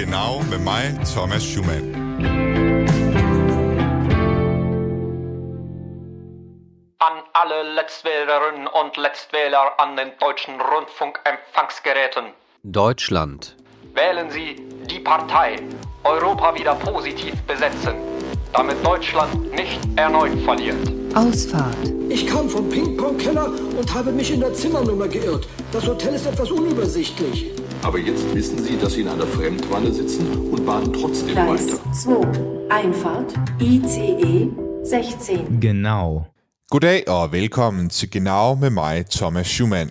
Genau med mig, Thomas Schumann. An alle Letztwählerinnen und Letztwähler an den deutschen Rundfunkempfangsgeräten. Deutschland. Wählen Sie die Partei Europa wieder positiv besetzen, damit Deutschland nicht erneut verliert. Ausfahrt. Ich kam vom Ping-Pong-Keller und habe mich in der Zimmernummer geirrt. Das Hotel ist etwas unübersichtlich. Aber jetzt wissen Sie, dass Sie in einer Fremdwanne sitzen und bahnen trotzdem Gleis weiter. 2. Einfahrt. ICE 16. Genau. Goddag og velkommen til Genau med mig, Thomas Schumann.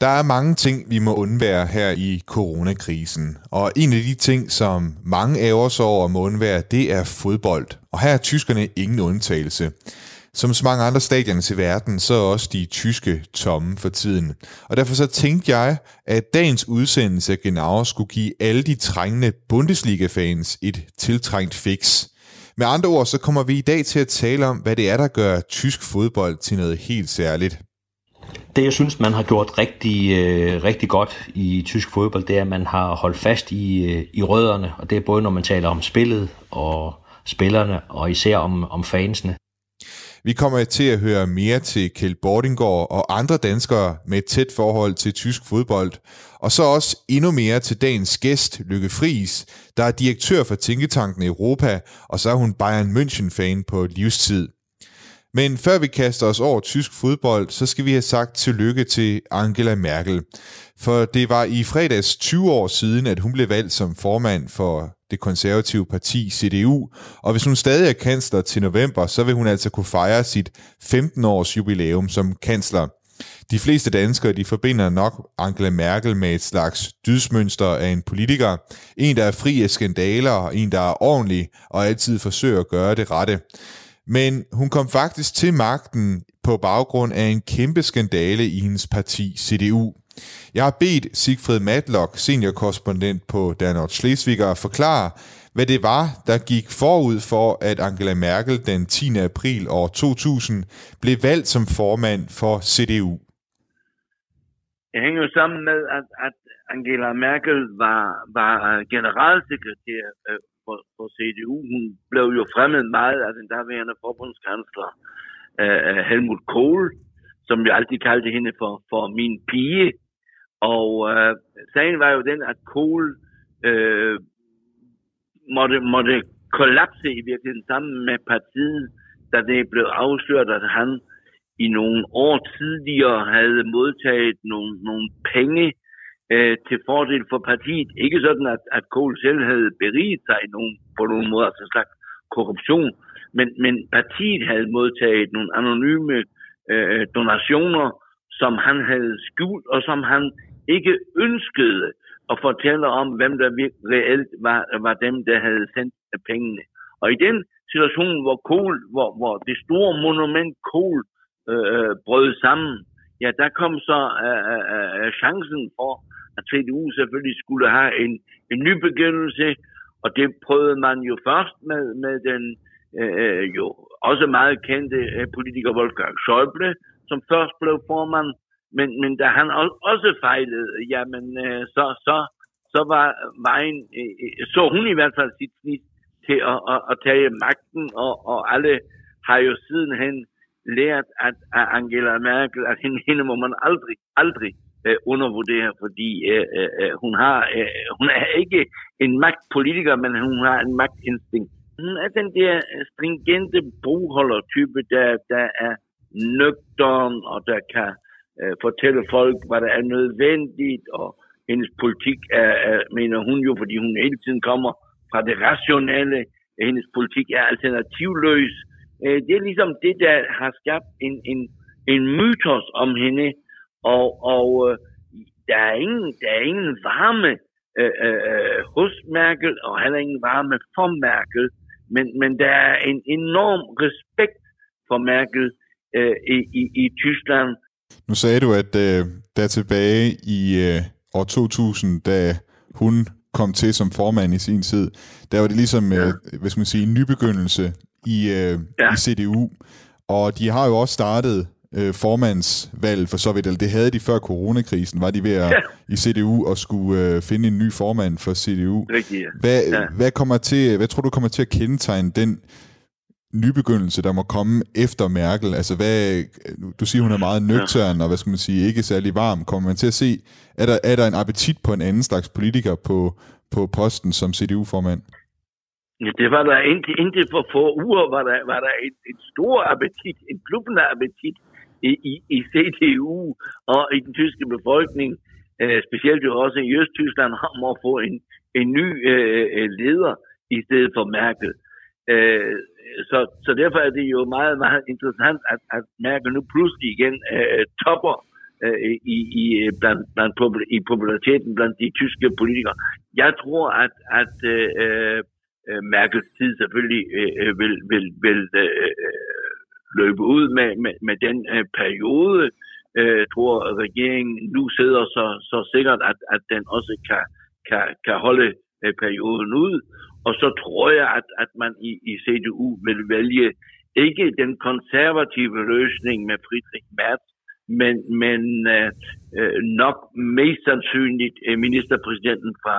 Der er mange ting, vi må undvære her i coronakrisen. Og en af de ting, som mange af os over må undvære, det er fodbold. Og her er tyskerne ingen undtagelse. Som så mange andre stadioner i verden, så er også de tyske tomme for tiden. Og derfor så tænkte jeg, at dagens udsendelse af Genau skulle give alle de trængende Bundesliga-fans et tiltrængt fix. Med andre ord, så kommer vi i dag til at tale om, hvad det er, der gør tysk fodbold til noget helt særligt. Det, jeg synes, man har gjort rigtig, øh, rigtig godt i tysk fodbold, det er, at man har holdt fast i, øh, i rødderne, og det er både, når man taler om spillet og spillerne, og især om, om fansene. Vi kommer til at høre mere til Kjeld Bordingård og andre danskere med et tæt forhold til tysk fodbold. Og så også endnu mere til dagens gæst, Lykke Friis, der er direktør for Tænketanken Europa, og så er hun Bayern München-fan på livstid. Men før vi kaster os over tysk fodbold, så skal vi have sagt tillykke til Angela Merkel. For det var i fredags 20 år siden, at hun blev valgt som formand for det konservative parti CDU, og hvis hun stadig er kansler til november, så vil hun altså kunne fejre sit 15-års jubilæum som kansler. De fleste danskere de forbinder nok Angela Merkel med et slags dydsmønster af en politiker, en der er fri af skandaler, en der er ordentlig og altid forsøger at gøre det rette. Men hun kom faktisk til magten på baggrund af en kæmpe skandale i hendes parti CDU. Jeg har bedt Sigfrid Matlock, seniorkorrespondent på Der Nordschleswiger, at forklare, hvad det var, der gik forud for, at Angela Merkel den 10. april år 2000 blev valgt som formand for CDU. Det hænger jo sammen med, at, at Angela Merkel var, var generalsekretær øh, for, for CDU. Hun blev jo fremmed meget af den daværende forbundskansler øh, øh, Helmut Kohl, som vi altid kaldte hende for, for min pige. Og øh, sagen var jo den, at Kohl øh, måtte, måtte kollapse i virkeligheden sammen med partiet, da det blev afsløret, at han i nogle år tidligere havde modtaget nogle, nogle penge øh, til fordel for partiet. Ikke sådan, at, at Kohl selv havde beriget sig i nogen, på nogen måde, altså slags korruption, men, men partiet havde modtaget nogle anonyme øh, donationer, som han havde skjult, og som han ikke ønskede at fortælle om, hvem der reelt var, var dem, der havde sendt pengene. Og i den situation, hvor Kohl, hvor, hvor det store monument Kohl øh, brød sammen, ja, der kom så øh, øh, øh chancen for, at CDU selvfølgelig skulle have en, en ny begyndelse, og det prøvede man jo først med, med den øh, øh jo også meget kendte øh, politiker Wolfgang Schäuble, som først blev formand, men, men da han også fejlede, jamen øh, så, så, så var vejen, øh, øh, så hun i hvert fald sit snit til at, at, at tage magten, og, og alle har jo sidenhen lært, at, at Angela Merkel, at hende, hende må man aldrig, aldrig øh, undervurdere, fordi øh, øh, øh hun har, øh, hun er ikke en magtpolitiker, men hun har en magtinstinkt. Hun er den der øh, stringente brugholdertype, der, der er nøgteren og der kan øh, fortælle folk, hvad der er nødvendigt, og hendes politik er, er, mener hun jo, fordi hun hele tiden kommer fra det rationelle, hendes politik er alternativløs. Øh, det er ligesom det, der har skabt en, en, en mytos om hende, og, og øh, der, er ingen, der er ingen varme øh, øh, øh hos Merkel, og heller ingen varme for Merkel, men, men der er en enorm respekt for Merkel øh, i, i, i Tyskland. Nu sagde du, at øh, der tilbage i øh, år 2000, da hun kom til som formand i sin tid, der var det ligesom, ja. øh, hvad skal man sige, en nybegyndelse i, øh, ja. i CDU. Og de har jo også startet øh, formandsvalg for så vidt, eller det havde de før coronakrisen, var de ved at, ja. i CDU og skulle øh, finde en ny formand for CDU. Rigtigt, ja. Hvad, Ja. hvad, kommer til, hvad tror du kommer til at kendetegne den nybegyndelse, der må komme efter Merkel? Altså, hvad, du siger, hun er meget nøgtern, og hvad skal man sige, ikke særlig varm. Kommer man til at se, er der, er der en appetit på en anden slags politiker på, på posten som CDU-formand? Ja, det var der indtil, indtil for få uger, var der, var der en, en stor appetit, en klubbende appetit i, i, i CDU og i den tyske befolkning, øh, specielt jo også i Østtyskland, om at få en, en ny øh, øh, leder i stedet for Merkel. Øh, så, så derfor er det jo meget, meget interessant, at, at Merkel nu pludselig igen øh, topper øh, i, i, blandt, blandt, i populariteten blandt de tyske politikere. Jeg tror, at, at øh, øh, Merkels tid selvfølgelig øh, vil, vil, vil øh, løbe ud med, med, med den øh, periode. Øh, jeg tror, regeringen nu sidder så, så sikkert, at, at den også kan, kan, kan holde øh, perioden ud. Og så tror jeg, at, at man i, i CDU vil vælge ikke den konservative løsning med Friedrich Merz, men, men øh, øh, nok mest sandsynligt øh, ministerpræsidenten fra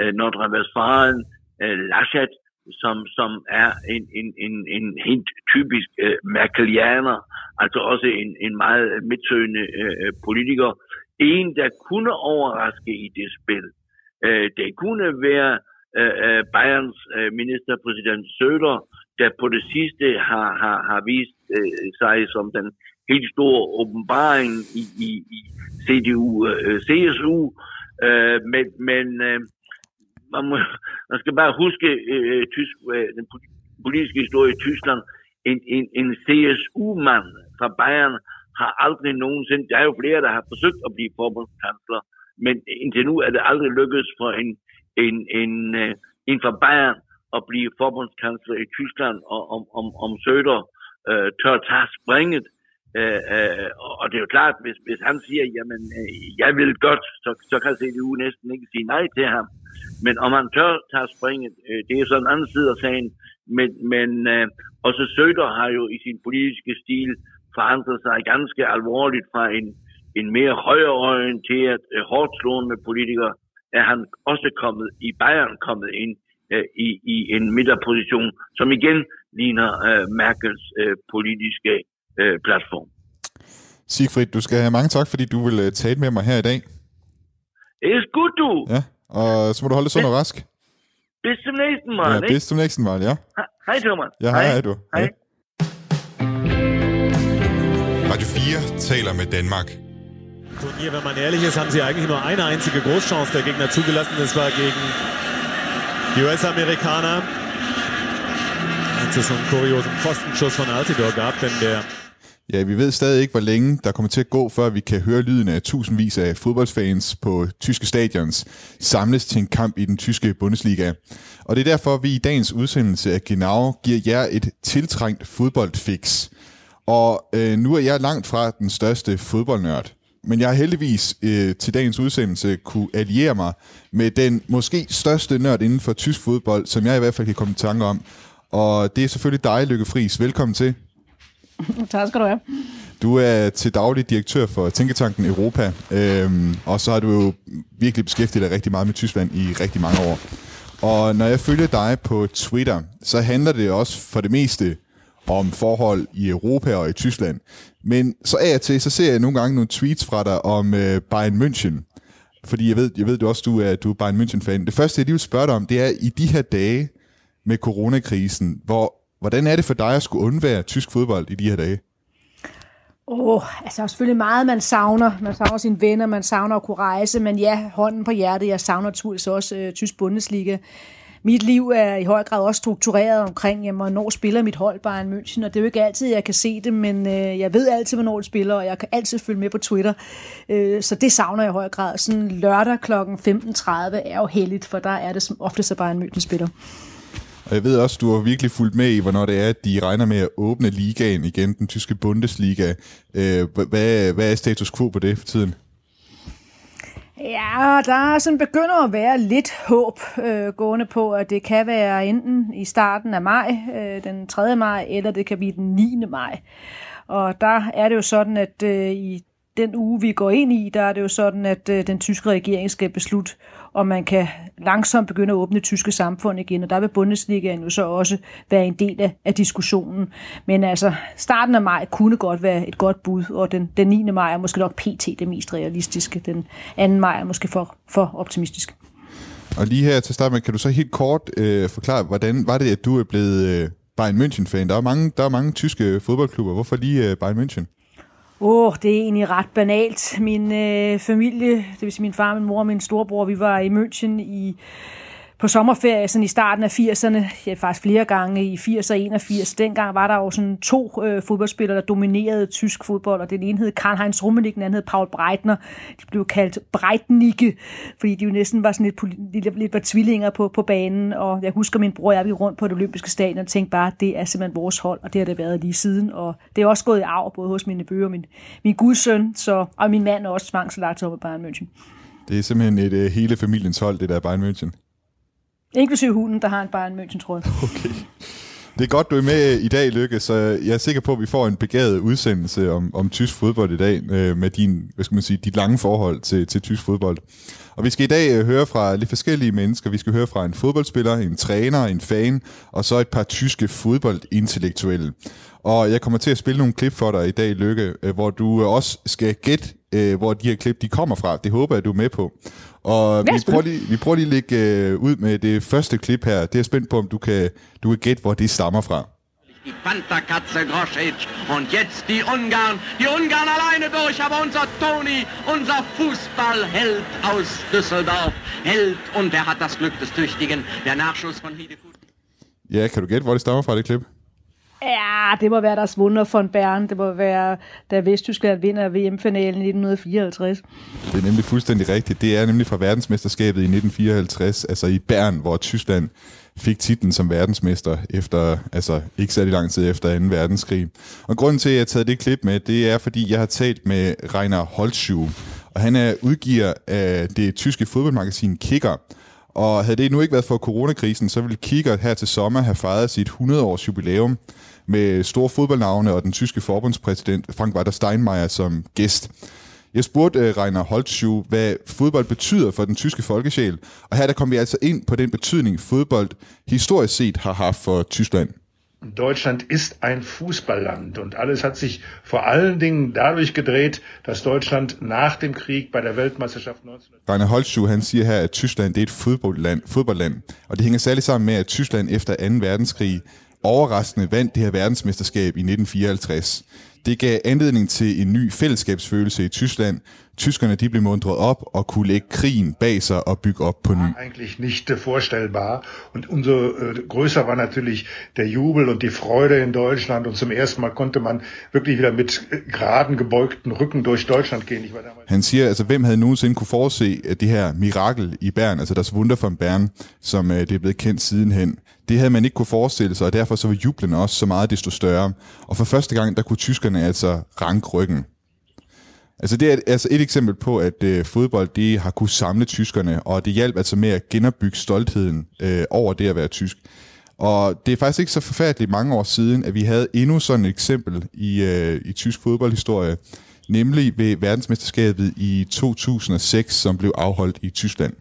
øh, Nordrhein-Westfalen, øh, Laschet, som, som er en, en, en, en helt typisk øh, merkelianer, altså også en, en meget midtsøgende øh, politiker. En, der kunne overraske i det spil. Øh, det kunne være Øh, øh, Bayerns øh, ministerpræsident Söder, der på det sidste har, har, har vist øh, sig som den helt store åbenbaring i, i, i CDU-CSU. øh, øh, men, men øh, man, må, man skal bare huske øh, tysk, øh, den politiske historie i Tyskland. En, en, en CSU-mand fra Bayern har aldrig nogensinde, der er jo flere, der har forsøgt at blive forbundskansler, men indtil nu er det aldrig lykkedes for en, en, en, øh, en fra Bayern at blive forbundskansler i Tyskland, og om, om, om Søder øh, tør tage springet. Øh, øh, og det er jo klart, hvis, hvis han siger, jamen, øh, jeg vil godt, så, så kan CDU næsten ikke sige nej til ham. Men om han tør tage springet, øh, det er så en anden side af sagen. Men, men øh, også Søder har jo i sin politiske stil forandret sig ganske alvorligt fra en, en mere højreorienteret, øh, hårdt slående politiker, er han også kommet i Bayern kommet ind øh, i, i en midterposition, som igen ligner øh, Merkels øh, politiske øh, platform. Sigfrid, du skal have mange tak, fordi du vil uh, tale med mig her i dag. Det er godt, du. Ja, og så må du holde dig sund og rask. Bis zum nächsten Mal, Ja, ikke? bis zum næsten Mal, ja. Hej, Thomas. Ja, hej, hej du. Hej. Radio 4 taler med Danmark. Turnier, wenn man ehrlich ist, haben sie eigentlich nur eine einzige Großchance der Gegner zugelassen. Das war gegen die US-Amerikaner. Als es so einen kuriosen Pfostenschuss von Altidor gab, denn der Ja, vi ved stadig ikke, hvor længe der kommer til at gå, før vi kan høre lyden af tusindvis af fodboldfans på tyske stadions samles til en kamp i den tyske Bundesliga. Og det er derfor, vi i dagens udsendelse af Genau giver jer et tiltrængt fodboldfix. Og øh, nu er jeg langt fra den største fodboldnørd. Men jeg har heldigvis øh, til dagens udsendelse kunne alliere mig med den måske største nørd inden for tysk fodbold, som jeg i hvert fald kan komme i tanke om. Og det er selvfølgelig dig, Lykke Friis. Velkommen til. Tak skal du have. Du er til daglig direktør for Tænketanken Europa, øhm, og så har du jo virkelig beskæftiget dig rigtig meget med Tyskland i rigtig mange år. Og når jeg følger dig på Twitter, så handler det også for det meste om forhold i Europa og i Tyskland. Men så af og til, så ser jeg nogle gange nogle tweets fra dig om øh, Bayern München. Fordi jeg ved, jeg ved du også, du er, du er Bayern München-fan. Det første, jeg lige vil spørge dig om, det er i de her dage med coronakrisen, hvor, hvordan er det for dig at skulle undvære tysk fodbold i de her dage? Åh, oh, altså selvfølgelig meget, man savner. Man savner sine venner, man savner at kunne rejse, men ja, hånden på hjertet, jeg savner naturligvis også øh, tysk Bundesliga. Mit liv er i høj grad også struktureret omkring, jamen, hvornår spiller mit hold Bayern München, og det er jo ikke altid, jeg kan se det, men øh, jeg ved altid, hvornår det spiller, og jeg kan altid følge med på Twitter. Øh, så det savner jeg i høj grad. Sådan lørdag kl. 15.30 er jo heldigt, for der er det som ofte, så Bayern München spiller. Og jeg ved også, du har virkelig fulgt med i, hvornår det er, at de regner med at åbne ligaen igen, den tyske Bundesliga. Øh, hvad, hvad er status quo på det for tiden? Ja, der er sådan begynder at være lidt håb øh, gående på, at det kan være enten i starten af maj, øh, den 3. maj, eller det kan blive den 9. maj. Og der er det jo sådan, at øh, i den uge, vi går ind i, der er det jo sådan, at øh, den tyske regering skal beslutte, og man kan langsomt begynde at åbne det tyske samfund igen, og der vil Bundesligaen jo så også være en del af, af diskussionen. Men altså, starten af maj kunne godt være et godt bud, og den, den 9. maj er måske nok pt. det mest realistiske. Den 2. maj er måske for, for optimistisk. Og lige her til start med, kan du så helt kort øh, forklare, hvordan var det, at du er blevet øh, Bayern München-fan? Der er mange, der er mange tyske fodboldklubber. Hvorfor lige øh, Bayern München? Åh, oh, det er egentlig ret banalt. Min øh, familie, det vil sige min far, min mor og min storebror, vi var i München i på sommerferie sådan i starten af 80'erne, ja, faktisk flere gange i 80 og 81. Dengang var der jo sådan to øh, fodboldspillere, der dominerede tysk fodbold, og den ene hed Karl-Heinz Rummenigge, den anden hed Paul Breitner. De blev kaldt Breitnicke, fordi de jo næsten var sådan lidt, lidt, lidt var tvillinger på, på banen, og jeg husker min bror og jeg vi rundt på det olympiske stadion og tænkte bare, det er simpelthen vores hold, og det har det været lige siden, og det er også gået i arv, både hos mine bøger og min, min gudsøn, så, og min mand er også tvangslagt op i Bayern München. Det er simpelthen et uh, hele familiens hold, det der Bayern München. Inklusive hunden, der har en Bayern München trøje. Okay. Det er godt, du er med i dag, Lykke, så jeg er sikker på, at vi får en begavet udsendelse om, om tysk fodbold i dag, øh, med din, hvad skal man sige, dit lange forhold til, til tysk fodbold. Og vi skal i dag øh, høre fra lidt forskellige mennesker. Vi skal høre fra en fodboldspiller, en træner, en fan, og så et par tyske fodboldintellektuelle. Og jeg kommer til at spille nogle klip for dig i dag, Lykke, øh, hvor du også skal gætte, øh, hvor de her klip de kommer fra. Det håber jeg, du er med på. Og vi prøver, lige, vi prøver lige at lægge øh, ud med det første klip her. Det er spændt på, om du kan, du kan gætte, hvor det stammer fra. Die Pantherkatze Grosic und jetzt die Ungarn, die Ungarn alleine durch, aber unser Toni, unser Fußballheld aus Düsseldorf, Held und er hat das Glück des Tüchtigen, der Nachschuss von Hidefut. Ja, kan du gætte, hvor det stammer fra, det klip? Ja, det må være deres Wunder von Bern. Det må være, da Vesttyskland vinder VM-finalen i 1954. Det er nemlig fuldstændig rigtigt. Det er nemlig fra verdensmesterskabet i 1954, altså i Bern, hvor Tyskland fik titlen som verdensmester efter, altså ikke særlig lang tid efter 2. verdenskrig. Og grunden til, at jeg har taget det klip med, det er, fordi jeg har talt med Rainer Holtschuh, og han er udgiver af det tyske fodboldmagasin Kicker. Og havde det nu ikke været for coronakrisen, så ville Kicker her til sommer have fejret sit 100-års jubilæum med store fodboldnavne og den tyske forbundspræsident Frank-Walter Steinmeier som gæst. Jeg spurgte uh, Rainer Holtschuh, hvad fodbold betyder for den tyske folkesjæl, og her der kom vi altså ind på den betydning, fodbold historisk set har haft for Tyskland. Deutschland ist ein Fußballland und alles hat sich vor allen Dingen dadurch gedreht, dass Deutschland nach dem Krieg bei der Weltmeisterschaft 19... Rainer Holtschuh, han siger her, at Tyskland det er et fodboldland, fodboldland, og det hænger særligt sammen med, at Tyskland efter 2. verdenskrig overraskende vandt det her verdensmesterskab i 1954. Det gav anledning til en ny fællesskabsfølelse i Tyskland. Tyskerne de blev mundret op og kunne lægge krigen bag sig og bygge op på ny. Eigentlich nicht vorstellbar. Und umso äh, größer war natürlich der Jubel und die Freude in Deutschland. Und zum ersten Mal konnte man wirklich wieder mit äh, geraden, gebeugten Rücken durch Deutschland gehen. Ich war damals Han siger, altså hvem havde nogensinde kunne forudse det her mirakel i Bern, altså das Wunder von Bern, som øh, det er blevet kendt sidenhen. Det havde man ikke kunne forestille sig, og derfor så var jublen også så meget desto større. Og for første gang, der kunne tyskerne altså ranke ryggen. Altså det er altså et eksempel på, at øh, fodbold det har kunne samle tyskerne, og det hjalp altså med at genopbygge stoltheden øh, over det at være tysk. Og det er faktisk ikke så forfærdeligt mange år siden, at vi havde endnu sådan et eksempel i, øh, i tysk fodboldhistorie, nemlig ved verdensmesterskabet i 2006, som blev afholdt i Tyskland.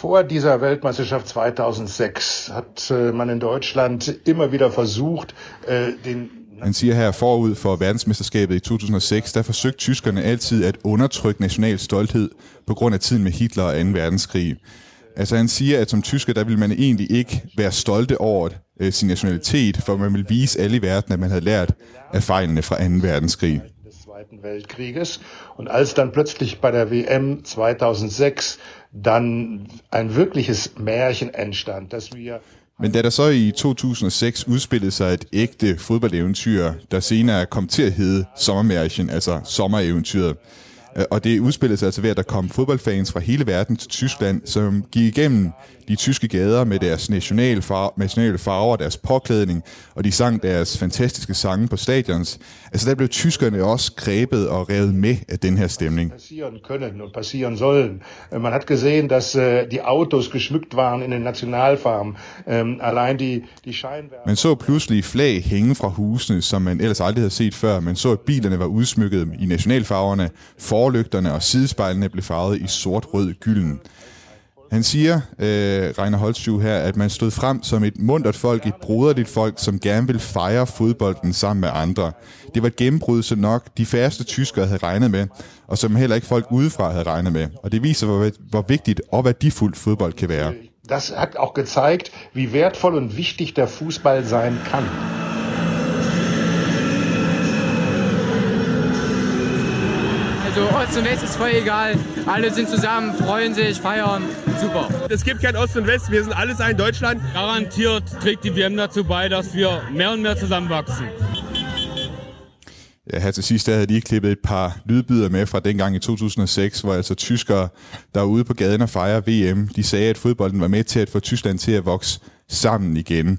Vor dieser Weltmeisterschaft 2006 hat äh, man in Deutschland immer wieder versucht, äh, den han siger her forud for verdensmesterskabet i 2006, der forsøgte tyskerne altid at undertrykke national stolthed på grund af tiden med Hitler og 2. verdenskrig. Altså han siger, at som tysker, der vil man egentlig ikke være stolte over øh, sin nationalitet, for man vil vise alle i verden, at man havde lært af fejlene fra 2. verdenskrig. Zweiten Weltkrieges. Und als dann plötzlich bei der WM 2006 dann ein wirkliches Märchen entstand, dass wir men da der så i 2006 udspillede sig et ægte fodboldeventyr, der senere kom til at hedde Sommermærchen, altså sommereventyret, øh, og det udspillede sig altså ved, at der kom fodboldfans fra hele verden til Tyskland, som gik igennem de tyske gader med deres nationale, far- nationale farver, deres påklædning, og de sang deres fantastiske sange på stadions. Altså der blev tyskerne også grebet og revet med af den her stemning. Können und passieren sollen. Man hat gesehen, dass äh, die Autos geschmückt waren in den Nationalfarben. Ähm, allein die, die Scheinwerfer... Man så pludselig flag hænge fra husene, som man ellers aldrig havde set før. Man så, at bilerne var udsmykket i nationalfarverne, forlygterne og sidespejlene blev farvet i sort, rød, gylden. Han siger, øh, Reiner Holtschuh her, at man stod frem som et mundret folk, et broderligt folk, som gerne vil fejre fodbolden sammen med andre. Det var et gennembrud, som nok de færreste tyskere havde regnet med, og som heller ikke folk udefra havde regnet med. Og det viser, hvor, hvor vigtigt og værdifuldt fodbold kan være. Das hat auch gezeigt, wie wertvoll und wichtig der Fußball sein kann. Also Ost und West ist voll egal. Alle sind zusammen, freuen sich, feiern. Super. Es gibt kein Ost und West, wir sind alles ein Deutschland. Garantiert trägt die WM dazu bei, dass wir mehr und mehr zusammenwachsen. Ja, her til sidst der havde de klippet et par lydbider med fra dengang i 2006, hvor altså tyskere, der var ude på gaden og fejre VM, de sagde, at fodbolden var med til at få Tyskland til at vokse sammen igen.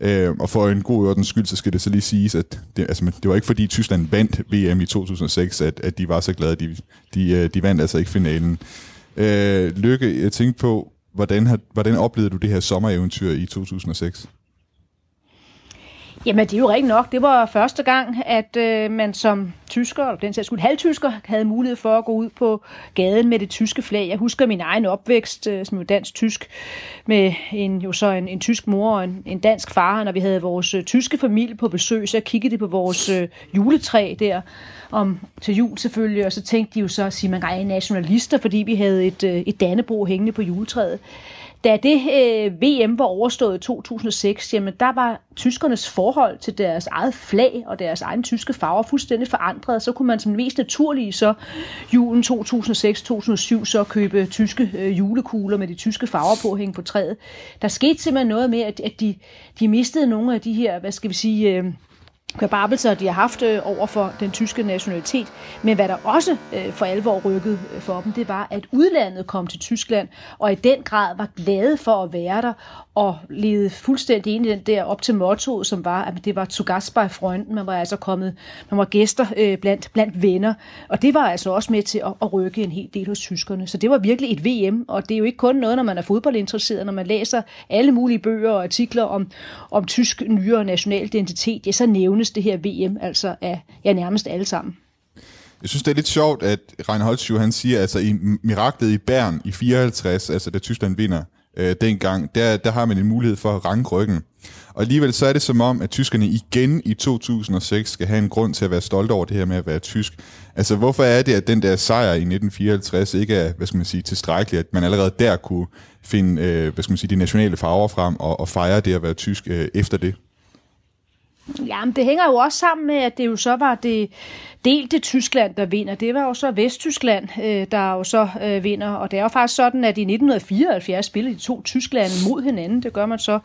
Øh, og for en god ordens skyld, så skal det så lige siges, at det, altså, det var ikke fordi Tyskland vandt VM i 2006, at, at de var så glade. De, de, øh, de vandt altså ikke finalen. Øh, Lykke, jeg tænkte på, hvordan, har, hvordan oplevede du det her sommereventyr i 2006? Jamen, det er jo rigtigt nok. Det var første gang, at øh, man som tysker, eller den sags skyld halvtysker, havde mulighed for at gå ud på gaden med det tyske flag. Jeg husker min egen opvækst øh, som jo dansk-tysk, med en, jo så en, en tysk mor og en, en dansk far, når vi havde vores øh, tyske familie på besøg, så kiggede de på vores øh, juletræ der, om til jul selvfølgelig, og så tænkte de jo så, at man er nationalister, fordi vi havde et, øh, et dannebro hængende på juletræet. Da det øh, VM var overstået i 2006, jamen der var tyskernes forhold til deres eget flag og deres egen tyske farver fuldstændig forandret. Så kunne man som mest naturlige så julen 2006-2007 så købe tyske øh, julekugler med de tyske farver på hænge på træet. Der skete simpelthen noget med, at, at de, de mistede nogle af de her, hvad skal vi sige... Øh, kvababelser, de har haft øh, over for den tyske nationalitet. Men hvad der også øh, for alvor rykkede øh, for dem, det var, at udlandet kom til Tyskland, og i den grad var glade for at være der, og levede fuldstændig ind i den der op til mottoet, som var, at det var zu Gast bei Freunden. Man var altså kommet, man var gæster øh, blandt, blandt venner, og det var altså også med til at, at rykke en hel del hos tyskerne. Så det var virkelig et VM, og det er jo ikke kun noget, når man er fodboldinteresseret, når man læser alle mulige bøger og artikler om, om tysk nyere national identitet, ja, så nævnes det her VM altså af ja, nærmest alle sammen. Jeg synes, det er lidt sjovt, at Reinhold Schuh, han siger, altså i miraklet i Bern i 54, altså da Tyskland vinder øh, dengang, der, der har man en mulighed for at ranke ryggen. Og alligevel så er det som om, at tyskerne igen i 2006 skal have en grund til at være stolte over det her med at være tysk. Altså hvorfor er det, at den der sejr i 1954 ikke er, hvad skal man sige, tilstrækkelig, at man allerede der kunne finde, øh, hvad skal man sige, de nationale farver frem og, og fejre det at være tysk øh, efter det? Jamen, det hænger jo også sammen med, at det jo så var det delte Tyskland, der vinder. Det var jo så Vesttyskland, øh, der jo så øh, vinder. Og det er jo faktisk sådan, at i 1974 spillede de to Tyskland mod hinanden. Det gør man så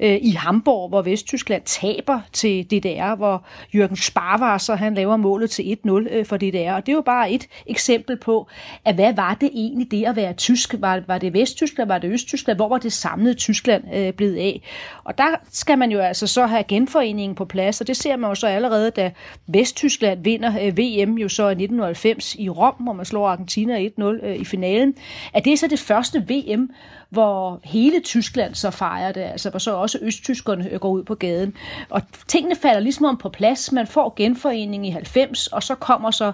øh, i Hamburg, hvor Vesttyskland taber til DDR, hvor Jürgen Sparwasser, han laver målet til 1-0 øh, for DDR. Og det er jo bare et eksempel på, at hvad var det egentlig det at være tysk? Var, var det Vesttyskland, var det Østtyskland? Hvor var det samlede Tyskland øh, blevet af? Og der skal man jo altså så have genforeningen på plads, og det ser man jo så allerede, da Vesttyskland vinder Øh, VM jo så i 1990 i Rom, hvor man slår Argentina 1-0 øh, i finalen. Er det så det første VM, hvor hele Tyskland så fejrer det, altså hvor så også østtyskerne går ud på gaden. Og tingene falder ligesom om på plads. Man får genforening i 90, og så kommer så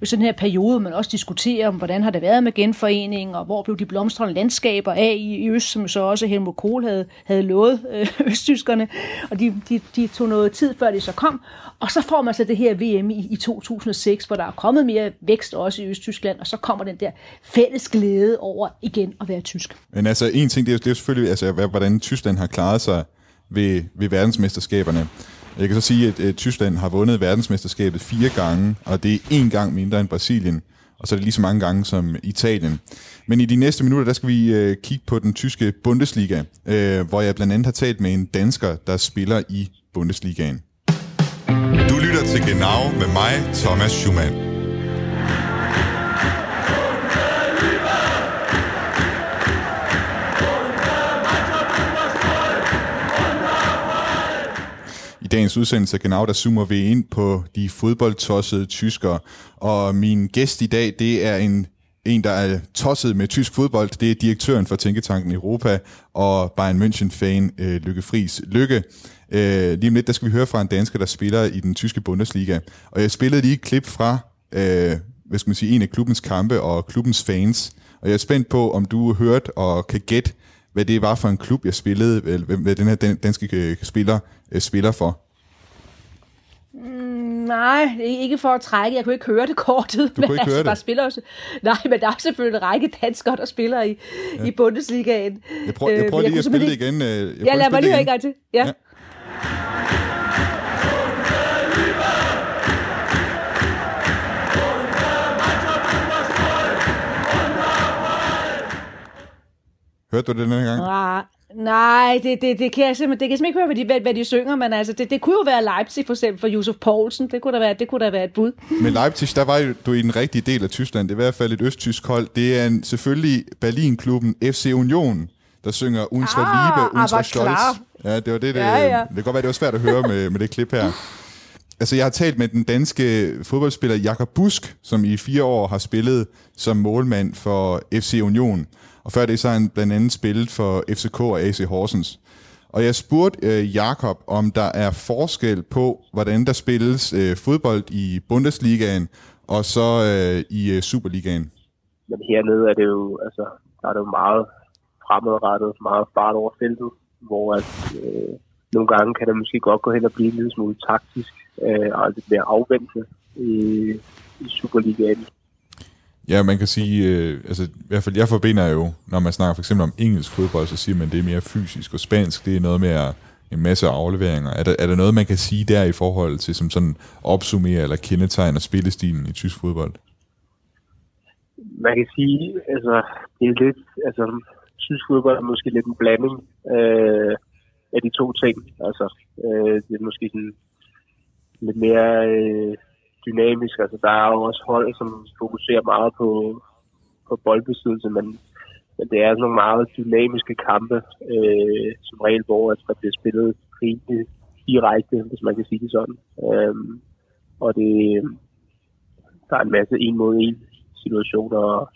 jo sådan her periode, man også diskuterer om, hvordan har det været med genforening, og hvor blev de blomstrende landskaber af i øst, som så også Helmut Kohl havde, havde lovet øh, østtyskerne. Og de, de, de tog noget tid, før de så kom. Og så får man så det her VM i, i 2006, hvor der er kommet mere vækst også i Østtyskland, og så kommer den der fælles glæde over igen at være tysk. Men altså, en ting, det er, det er selvfølgelig, altså, hvordan Tyskland har klaret sig ved, ved verdensmesterskaberne. Jeg kan så sige, at, at Tyskland har vundet verdensmesterskabet fire gange, og det er en gang mindre end Brasilien, og så er det lige så mange gange som Italien. Men i de næste minutter, der skal vi øh, kigge på den tyske Bundesliga, øh, hvor jeg blandt andet har talt med en dansker, der spiller i Bundesligaen. Du lytter til Genau med mig, Thomas Schumann. I dagens udsendelse Genau, der zoomer vi ind på de fodboldtossede tyskere. Og min gæst i dag, det er en en, der er tosset med tysk fodbold. Det er direktøren for Tænketanken Europa og Bayern München-fan øh, Lykke Friis. Lykke, øh, lige om lidt, der skal vi høre fra en dansker, der spiller i den tyske Bundesliga. Og jeg spillede lige et klip fra, øh, hvad skal man sige, en af klubbens kampe og klubbens fans. Og jeg er spændt på, om du hørt og kan gætte, hvad det var for en klub, jeg spillede, hvad den her danske øh, spiller øh, spiller for. Mm, nej, ikke for at trække. Jeg kunne ikke høre det kortet. Du kunne ikke altså, høre det? Spiller også. Nej, men der er selvfølgelig en række danskere, der spiller i, ja. i Bundesligaen. Jeg prøver, jeg prøver øh, lige jeg at spille det igen. Jeg ja, lad mig lige høre en gang til. Ja. ja. Hørte du det denne gang? Nej, Nej, det, det, det, kan jeg simpelthen, det kan jeg simpelthen ikke høre, hvad de, hvad, hvad de synger, men altså, det, det kunne jo være Leipzig for eksempel for Josef Poulsen. Det kunne da være, det kunne da være et bud. Men Leipzig, der var du i den rigtige del af Tyskland. Det er i hvert fald et østtysk hold. Det er en, selvfølgelig Berlin-klubben FC Union, der synger Unsere ah, Liebe, Unsere Stolz. Ja, det var det, det, ja, ja. det kan godt være, det var svært at høre med, med det klip her. Altså, jeg har talt med den danske fodboldspiller Jakob Busk, som i fire år har spillet som målmand for FC Union. Og før det så har han blandt andet spillet for FCK og AC Horsens. Og jeg spurgte øh, Jakob, om der er forskel på, hvordan der spilles øh, fodbold i Bundesligaen og så øh, i øh, Superligaen. Men hernede er det jo, altså, der er det jo meget fremadrettet, meget fart over feltet, hvor at, øh, nogle gange kan det måske godt gå hen og blive en lille smule taktisk øh, og lidt mere afvendt i, i Superligaen. Ja, man kan sige, øh, altså i hvert fald jeg forbinder jo, når man snakker for eksempel om engelsk fodbold, så siger man, at det er mere fysisk, og spansk, det er noget mere en masse afleveringer. Er der, er der noget, man kan sige der i forhold til, som sådan opsummerer eller kendetegner spillestilen i tysk fodbold? Man kan sige, altså, det er lidt, altså, tysk fodbold er måske lidt en blanding øh, af de to ting. Altså, øh, det er måske sådan lidt mere øh, dynamisk. Altså, der er jo også hold, som fokuserer meget på, på boldbesiddelse, men, men det er sådan nogle meget dynamiske kampe, øh, som regel, hvor altså, der bliver spillet rimelig direkte, hvis man kan sige det sådan. Øhm, og det, der er en masse en mod en situationer og,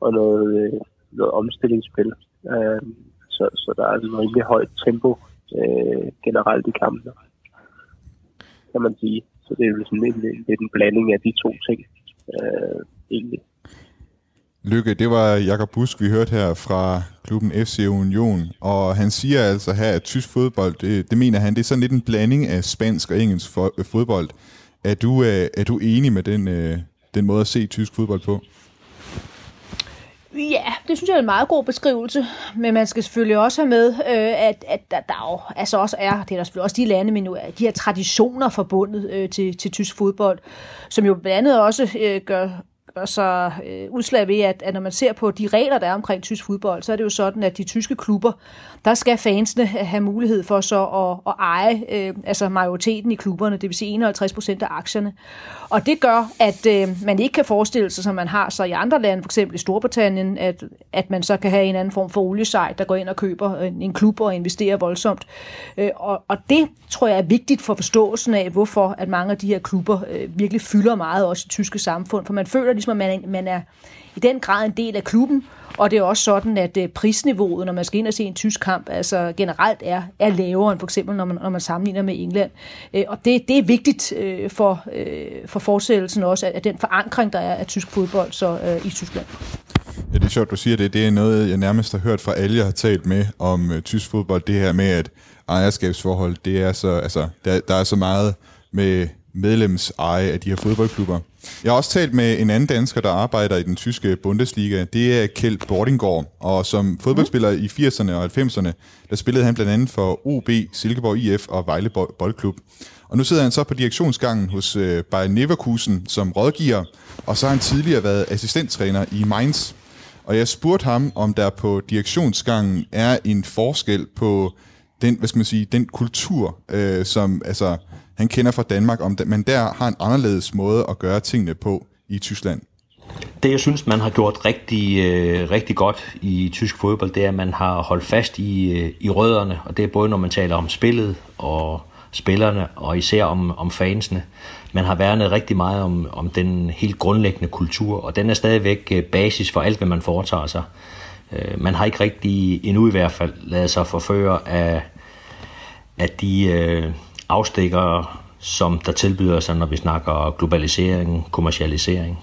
og noget, øh, noget omstillingsspil. Øhm, så, så der er en rimelig højt tempo øh, generelt i kampene, kan man sige. Så det er jo sådan en, en, en blanding af de to ting, øh, egentlig. Lykke, det var Jakob Busk, vi hørte her fra klubben FC Union, og han siger altså her, at tysk fodbold, det, det mener han, det er sådan lidt en blanding af spansk og engelsk fodbold. Er du, øh, er du enig med den, øh, den måde at se tysk fodbold på? Ja, det synes jeg er en meget god beskrivelse, men man skal selvfølgelig også have med, øh, at, at der, der jo altså også er, det er der selvfølgelig også de lande, men nu er de her traditioner forbundet øh, til, til tysk fodbold, som jo blandt andet også øh, gør gør sig øh, udslag ved, at, at når man ser på de regler, der er omkring tysk fodbold, så er det jo sådan, at de tyske klubber, der skal fansene have mulighed for så at, at eje øh, altså majoriteten i klubberne, det vil sige 51 procent af aktierne. Og det gør, at øh, man ikke kan forestille sig, som man har så i andre lande, for eksempel i Storbritannien, at, at man så kan have en anden form for oliesej, der går ind og køber en, en klub og investerer voldsomt. Øh, og, og det tror jeg er vigtigt for forståelsen af, hvorfor at mange af de her klubber øh, virkelig fylder meget også i tyske samfund, for man føler ligesom, at man, man er i den grad en del af klubben, og det er også sådan, at øh, prisniveauet, når man skal ind og se en tysk kamp, altså generelt er, er lavere end for eksempel, når man, når man sammenligner med England. Øh, og det, det er vigtigt øh, for, for fortsættelsen også, at den forankring, der er af tysk fodbold så i Tyskland. Ja, det er sjovt, du siger det. Det er noget, jeg nærmest har hørt fra alle, jeg har talt med om tysk fodbold. Det her med, at ejerskabsforhold, det er så, altså, der, der er så meget med medlemseje af de her fodboldklubber. Jeg har også talt med en anden dansker, der arbejder i den tyske Bundesliga. Det er Kjeld Bordingård, og som fodboldspiller i 80'erne og 90'erne, der spillede han blandt andet for OB, Silkeborg IF og Vejle Boldklub. Og nu sidder han så på direktionsgangen hos øh, Bayern Leverkusen som rådgiver, og så har han tidligere været assistenttræner i Mainz. Og jeg spurgte ham, om der på direktionsgangen er en forskel på den, hvad skal man sige, den kultur, øh, som altså, han kender fra Danmark, om det, men der har en anderledes måde at gøre tingene på i Tyskland. Det, jeg synes, man har gjort rigtig, øh, rigtig godt i tysk fodbold, det er, at man har holdt fast i, øh, i rødderne, og det er både, når man taler om spillet og spillerne og især om, om fansene. Man har værnet rigtig meget om, om den helt grundlæggende kultur, og den er stadigvæk øh, basis for alt, hvad man foretager sig. Øh, man har ikke rigtig endnu i hvert fald lavet sig forføre af, af de øh, afstikker, som der tilbyder sig, når vi snakker globalisering, kommercialisering.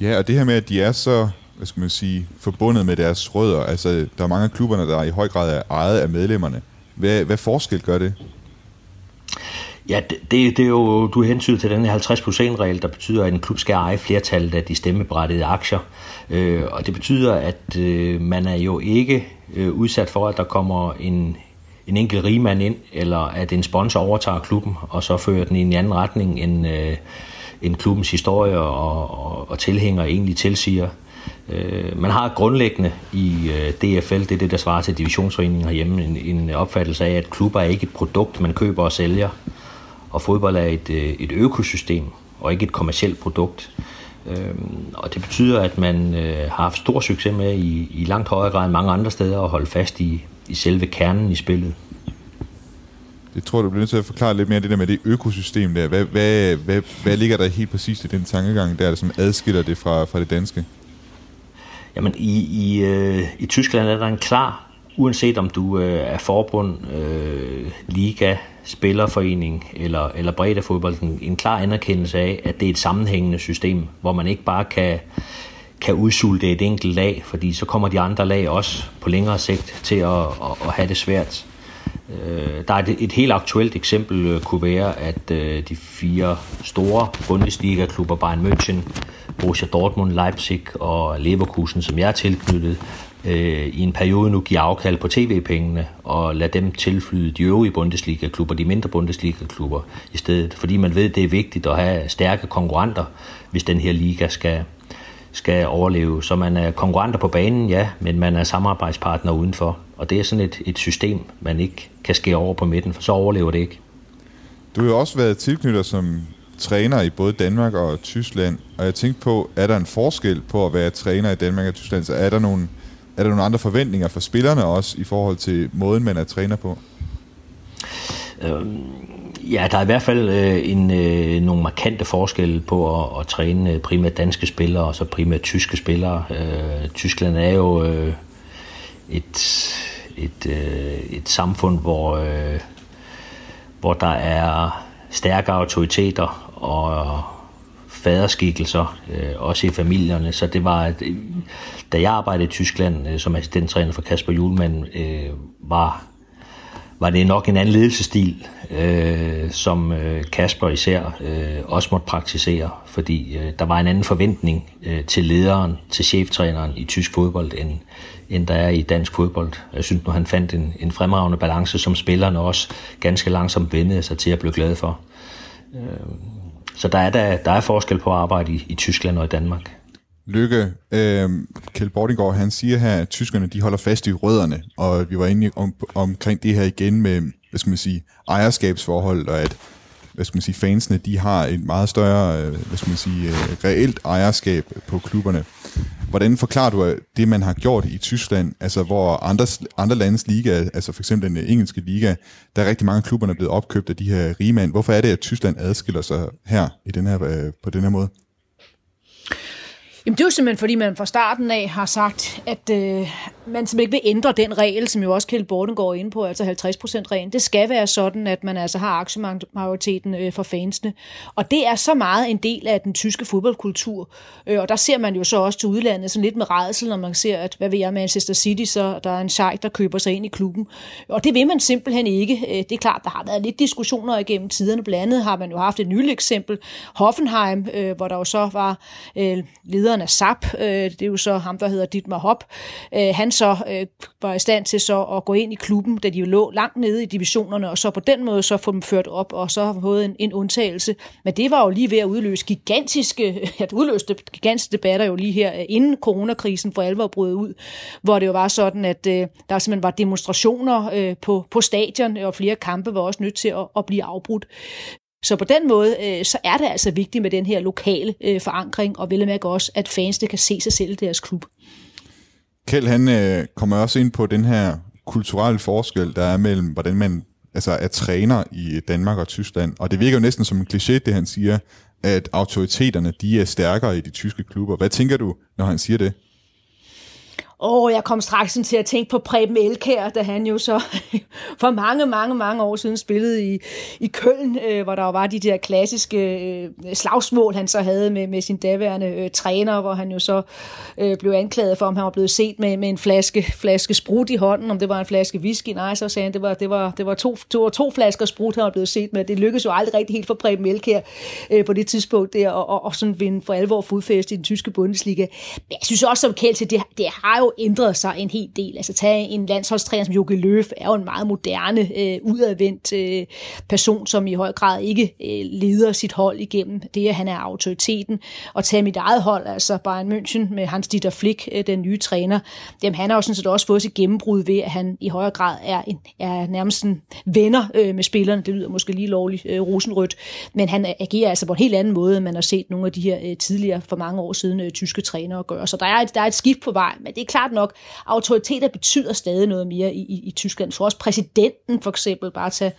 Ja, og det her med, at de er så hvad skal man sige, forbundet med deres rødder. Altså, der er mange af klubberne, der i høj grad er ejet af medlemmerne. Hvad, hvad forskel gør det? Ja, det, det, det er jo, du hensyder til den her 50%-regel, der betyder, at en klub skal eje flertallet af de stemmeberettigede aktier. Øh, og det betyder, at øh, man er jo ikke øh, udsat for, at der kommer en, en enkelt rigmand ind, eller at en sponsor overtager klubben, og så fører den i en anden retning, end, øh, end klubbens historie og, og, og tilhængere egentlig tilsiger. Øh, man har grundlæggende i øh, DFL, det er det, der svarer til divisionsforeningen herhjemme, en, en opfattelse af, at klubber er ikke et produkt, man køber og sælger, og fodbold er et, øh, et økosystem, og ikke et kommersielt produkt. Øh, og det betyder, at man øh, har haft stor succes med i, i langt højere grad end mange andre steder at holde fast i, i selve kernen i spillet. Det tror du bliver nødt til at forklare lidt mere det der med det økosystem der. Hvad, hvad, hvad, hvad ligger der helt præcist i den tankegang der, som adskiller det fra, fra det danske? Jamen i, i, øh, i Tyskland er der en klar, uanset om du øh, er forbund, øh, liga, spillerforening eller, eller bredde fodbold, en, en klar anerkendelse af, at det er et sammenhængende system, hvor man ikke bare kan, kan udsulte et enkelt lag, fordi så kommer de andre lag også på længere sigt til at, at, at have det svært. Øh, der er et, et helt aktuelt eksempel øh, kunne være, at øh, de fire store Bundesliga-klubber, Bayern München, Borussia Dortmund, Leipzig og Leverkusen, som jeg er tilknyttet, i en periode nu giver afkald på tv-pengene og lade dem tilflyde de øvrige Bundesliga-klubber, de mindre Bundesliga-klubber i stedet. Fordi man ved, det er vigtigt at have stærke konkurrenter, hvis den her liga skal, skal overleve. Så man er konkurrenter på banen, ja, men man er samarbejdspartner udenfor. Og det er sådan et, et system, man ikke kan skære over på midten, for så overlever det ikke. Du har jo også været tilknyttet som træner i både Danmark og Tyskland, og jeg tænkte på, er der en forskel på at være træner i Danmark og Tyskland? Så er der nogle, er der nogle andre forventninger for spillerne også i forhold til måden, man er træner på? Øhm, ja, der er i hvert fald øh, en, øh, nogle markante forskelle på at, at træne øh, primært danske spillere og så primært tyske spillere. Øh, Tyskland er jo øh, et, et, øh, et samfund, hvor, øh, hvor der er stærke autoriteter og faderskikkelser, øh, også i familierne. Så det var, at, da jeg arbejdede i Tyskland øh, som assistenttræner for Kasper Julemand, øh, var, var det nok en anden ledelsesstil, øh, som øh, Kasper især øh, også måtte praktisere, fordi øh, der var en anden forventning øh, til lederen, til cheftræneren i tysk fodbold, end, end der er i dansk fodbold. Jeg synes nu, han fandt en, en fremragende balance, som spillerne også ganske langsomt vendede sig til at blive glade for. Øh, så der er, der, der er forskel på at arbejde i, i Tyskland og i Danmark. Lykke, øh, Kjeld Bordingård, han siger her, at tyskerne de holder fast i rødderne, og vi var inde om, omkring det her igen med, hvad skal man sige, ejerskabsforhold, og at hvad skal man sige, fansene, de har et meget større, øh, hvad skal man sige, øh, reelt ejerskab på klubberne. Hvordan forklarer du øh, det, man har gjort i Tyskland, altså hvor andre, andre landes liga, altså for eksempel den engelske liga, der er rigtig mange klubberne blevet opkøbt af de her rige mænd. Hvorfor er det, at Tyskland adskiller sig her, i den her på den her måde? Jamen det er jo simpelthen, fordi man fra starten af har sagt, at øh, man simpelthen ikke vil ændre den regel, som jo også Kjeld Borden går ind på, altså 50%-reglen. Det skal være sådan, at man altså har aktiemajoriteten øh, for fansene. Og det er så meget en del af den tyske fodboldkultur. Øh, og der ser man jo så også til udlandet sådan lidt med redsel, når man ser, at hvad ved jeg, Manchester City, så der er en sheik, der køber sig ind i klubben. Og det vil man simpelthen ikke. Øh, det er klart, der har været lidt diskussioner igennem tiderne. Blandt andet har man jo haft et nyligt eksempel, Hoffenheim, øh, hvor der jo så var øh, lederen lederen af SAP, øh, det er jo så ham, der hedder Dietmar Hopp, øh, han så øh, var i stand til så at gå ind i klubben, da de jo lå langt nede i divisionerne, og så på den måde så få dem ført op, og så har fået en, en undtagelse. Men det var jo lige ved at udløse gigantiske, ja, det udløste gigantiske debatter jo lige her, øh, inden coronakrisen for alvor brød ud, hvor det jo var sådan, at øh, der simpelthen var demonstrationer øh, på, på stadion, og flere kampe var også nødt til at, at blive afbrudt. Så på den måde, øh, så er det altså vigtigt med den her lokale øh, forankring, og vel at mærke også, at fansene kan se sig selv i deres klub. Kjeld, han øh, kommer også ind på den her kulturelle forskel, der er mellem, hvordan man altså er træner i Danmark og Tyskland, og det virker jo næsten som en kliché, det han siger, at autoriteterne de er stærkere i de tyske klubber. Hvad tænker du, når han siger det? Åh, oh, jeg kom straks til at tænke på Preben Elkær, da han jo så for mange, mange, mange år siden spillede i, i Køln, øh, hvor der var de der klassiske øh, slagsmål, han så havde med, med sin daværende øh, træner, hvor han jo så øh, blev anklaget for, om han var blevet set med, med en flaske, flaske sprut i hånden, om det var en flaske whisky. Nej, så sagde han, det var, det var, det var, to, to, to flasker sprut, han var blevet set med. Det lykkedes jo aldrig rigtig helt for Preben Elkær øh, på det tidspunkt der, og, og, og sådan vinde for alvor fodfæste i den tyske Bundesliga. Men jeg synes også som Kjeld, det, det har jo ændret sig en hel del. Altså tage en landsholdstræner som Jogi Løf er jo en meget moderne, øh, udadvendt øh, person, som i høj grad ikke øh, leder sit hold igennem det, at han er autoriteten. Og tage mit eget hold, altså Bayern München med Hans Dieter Flick, øh, den nye træner, jamen, han har jo sådan set også fået sit gennembrud ved, at han i højere grad er, en, er nærmest en venner øh, med spillerne. Det lyder måske lige lovligt øh, rosenrødt, men han agerer altså på en helt anden måde, end man har set nogle af de her øh, tidligere for mange år siden øh, tyske trænere gøre. Så der er, et, der er et skift på vej, men det er klart nok, autoriteter betyder stadig noget mere i, i, i Tyskland. For også præsidenten for eksempel, bare tage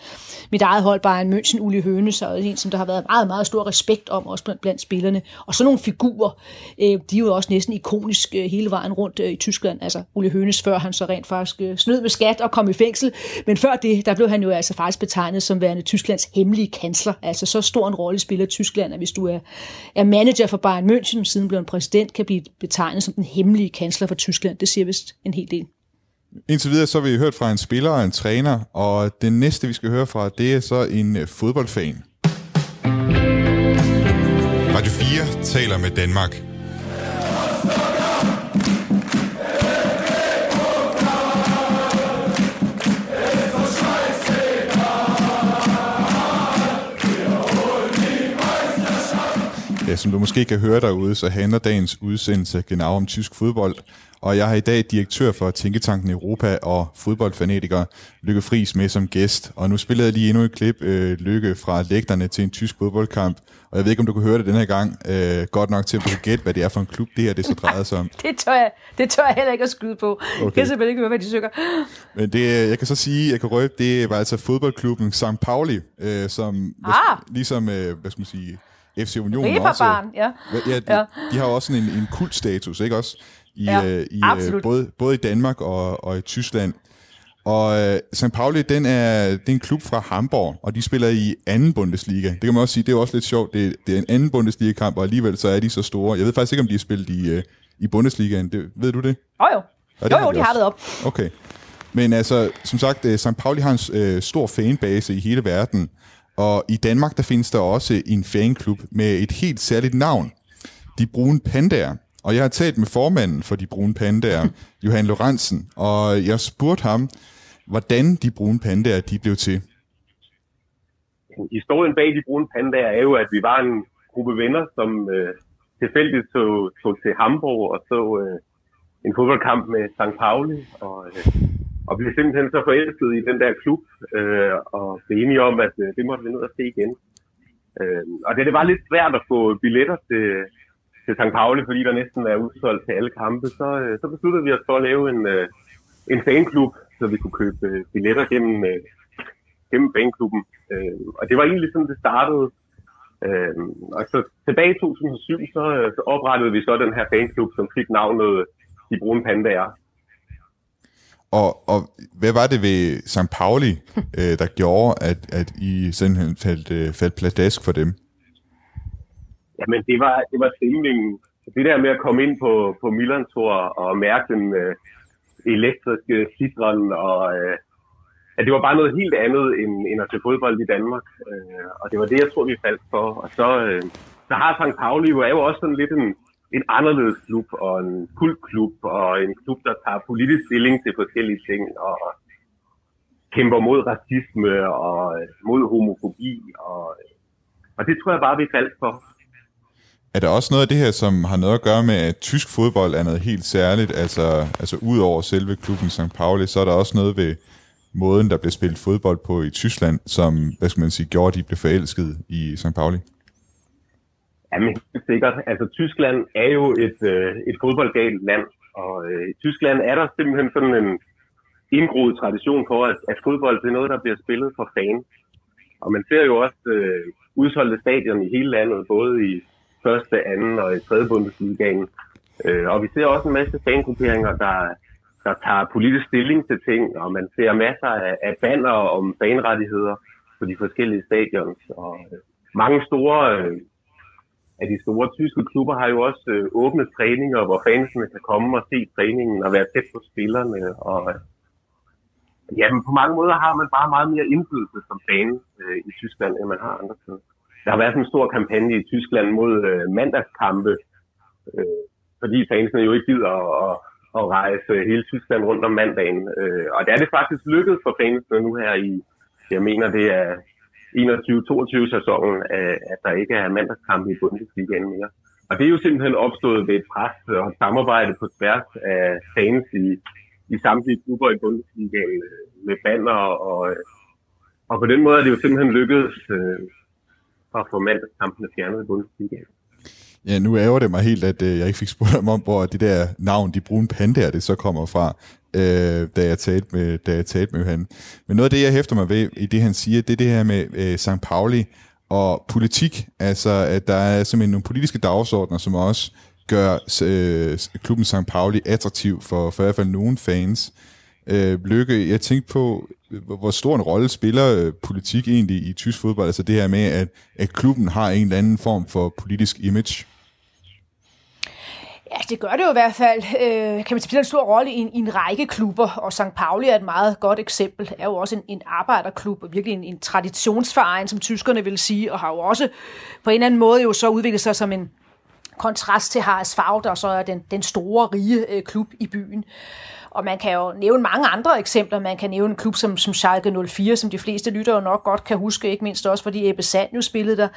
mit eget hold, bare en München, Uli Hønes, og en, som der har været meget, meget stor respekt om, også blandt, blandt spillerne. Og så nogle figurer, øh, de er jo også næsten ikonisk øh, hele vejen rundt øh, i Tyskland. Altså Uli Hønes, før han så rent faktisk øh, snød med skat og kom i fængsel. Men før det, der blev han jo altså faktisk betegnet som værende Tysklands hemmelige kansler. Altså så stor en rolle spiller Tyskland, at hvis du er, er manager for Bayern München, siden blev en præsident, kan blive betegnet som den hemmelige kansler for Tyskland. Det siger vist en hel del. Indtil videre så har vi hørt fra en spiller og en træner, og det næste vi skal høre fra, det er så en øh, fodboldfan. Radio 4 taler med Danmark. Som du måske kan høre derude, så handler dagens udsendelse genau om tysk fodbold. Og jeg har i dag direktør for Tænketanken Europa og fodboldfanatiker Lykke Friis med som gæst. Og nu spillede jeg lige endnu et klip, øh, Lykke, fra lægterne til en tysk fodboldkamp. Og jeg ved ikke, om du kan høre det den her gang. Øh, godt nok til at kan gætte, hvad det er for en klub, det her det så drejer sig om. det, tør jeg, det tør jeg heller ikke at skyde på. Okay. Jeg kan simpelthen ikke høre, hvad de søger. Men det, jeg kan så sige, jeg kan røbe, det var altså fodboldklubben St. Pauli, øh, som ah. ligesom, øh, hvad skal man sige, FC Union også. Ja. Ja, de, ja. de har også sådan en, en kultstatus, ikke også? I, ja, øh, i, øh, både, både i Danmark og, og i Tyskland. Og øh, St. Pauli, den er, det er en klub fra Hamburg, og de spiller i anden Bundesliga. Det kan man også sige, det er også lidt sjovt. Det, det er en anden Bundesliga-kamp, og alligevel så er de så store. Jeg ved faktisk ikke, om de har spillet i, øh, i Bundesligaen. Det, ved du det? Oh, jo, ja, det jo, jo, de har det op. Okay. Men altså, som sagt, St. Pauli har en øh, stor fanbase i hele verden, og i Danmark, der findes der også en fanklub med et helt særligt navn. De brune pandaer. Og jeg har talt med formanden for de brune pandaer, Johan Lorentzen, og jeg spurgte ham, hvordan de brune pandaer de blev til. Historien bag de brune pandaer er jo, at vi var en gruppe venner, som øh, tilfældigt tog, tog til Hamburg og så øh, en fodboldkamp med St. Pauli, og, øh, og blev simpelthen så forelsket i den der klub, øh, og blev enige om, at øh, det måtte vi ned og se igen. Øh, og det, det var lidt svært at få billetter til, til St. Pauli, fordi der næsten er udsolgt til alle kampe, så, øh, så besluttede vi os for at lave en, øh, en fanklub, så vi kunne købe øh, billetter gennem, øh, gennem fanklubben. Øh, og det var egentlig sådan, det startede. Øh, og så tilbage i 2007, så, så oprettede vi så den her fanklub, som fik navnet De Brune Pandaer. Og, og hvad var det ved St. Pauli, der gjorde, at, at I simpelthen faldt, faldt pladask for dem? Jamen, det var, det var stemningen. Det der med at komme ind på, på Milan-tor og mærke den øh, elektriske citron, og øh, at det var bare noget helt andet end, end at se fodbold i Danmark. Øh, og det var det, jeg tror, vi faldt for. Og så, øh, så har St. Pauli jo er jo også sådan lidt en, en anderledes klub, og en kultklub, og en klub, der tager politisk stilling til forskellige ting, og kæmper mod racisme og øh, mod homofobi. Og, øh, og det tror jeg bare, vi faldt for. Er der også noget af det her, som har noget at gøre med, at tysk fodbold er noget helt særligt? Altså, altså ud over selve klubben St. Pauli, så er der også noget ved måden, der blev spillet fodbold på i Tyskland, som, hvad skal man sige, gjorde, at de blev forelsket i St. Pauli? Jamen, helt sikkert. Altså, Tyskland er jo et, øh, et fodboldgalt land, og øh, i Tyskland er der simpelthen sådan en, indgroet tradition for, at, at fodbold det er noget, der bliver spillet for fans. Og man ser jo også øh, udsolgte stadion i hele landet, både i første, anden og i tredje Bundesligaen. Øh, og vi ser også en masse fangrupperinger, der, der tager politisk stilling til ting, og man ser masser af, af banner om fanrettigheder på de forskellige stadions. Og øh, mange store øh, af de store tyske klubber har jo også øh, åbne træninger, hvor fansene kan komme og se træningen og være tæt på spillerne. Og, øh, ja, men på mange måder har man bare meget mere indflydelse som fan øh, i Tyskland, end man har andre steder. Der har været sådan en stor kampagne i Tyskland mod øh, mandagskampe, øh, fordi fansene jo ikke gider at, at, at rejse hele Tyskland rundt om mandagen. Øh, og der er det faktisk lykkedes for fansene nu her i, jeg mener det er 21-22 sæsonen, øh, at der ikke er mandagskampe i Bundesligaen mere. Og det er jo simpelthen opstået ved et pres og samarbejde på tværs af fans i, i samtlige klubber i Bundesligaen med banner, og, og på den måde er det jo simpelthen lykkedes øh, at få mandagskampene fjernet i Bundesligaen. Ja, nu ærger det mig helt, at øh, jeg ikke fik spurgt om, hvor det der navn, de brune pandaer, det så kommer fra, øh, da, jeg talte med, da jeg talte med han. Men noget af det, jeg hæfter mig ved i det, han siger, det er det her med øh, St. Pauli og politik. Altså, at der er simpelthen nogle politiske dagsordner, som også gør øh, klubben St. Pauli attraktiv for, for i hvert fald nogle fans. Øh, Lykke, jeg tænkte på, hvor stor en rolle spiller øh, politik egentlig i tysk fodbold? Altså det her med, at, at klubben har en eller anden form for politisk image. Ja, det gør det jo i hvert fald. Øh, kan man spille en stor rolle i en, i en række klubber, og St. Pauli er et meget godt eksempel. Er jo også en, en arbejderklub, og virkelig en, en traditionsforening, som tyskerne vil sige, og har jo også på en eller anden måde jo så udviklet sig som en kontrast til HSV, der så er den, den store, rige øh, klub i byen. Og man kan jo nævne mange andre eksempler. Man kan nævne en klub som, som Schalke 04, som de fleste lytter jo nok godt kan huske, ikke mindst også fordi Ebbe Sand jo spillede der,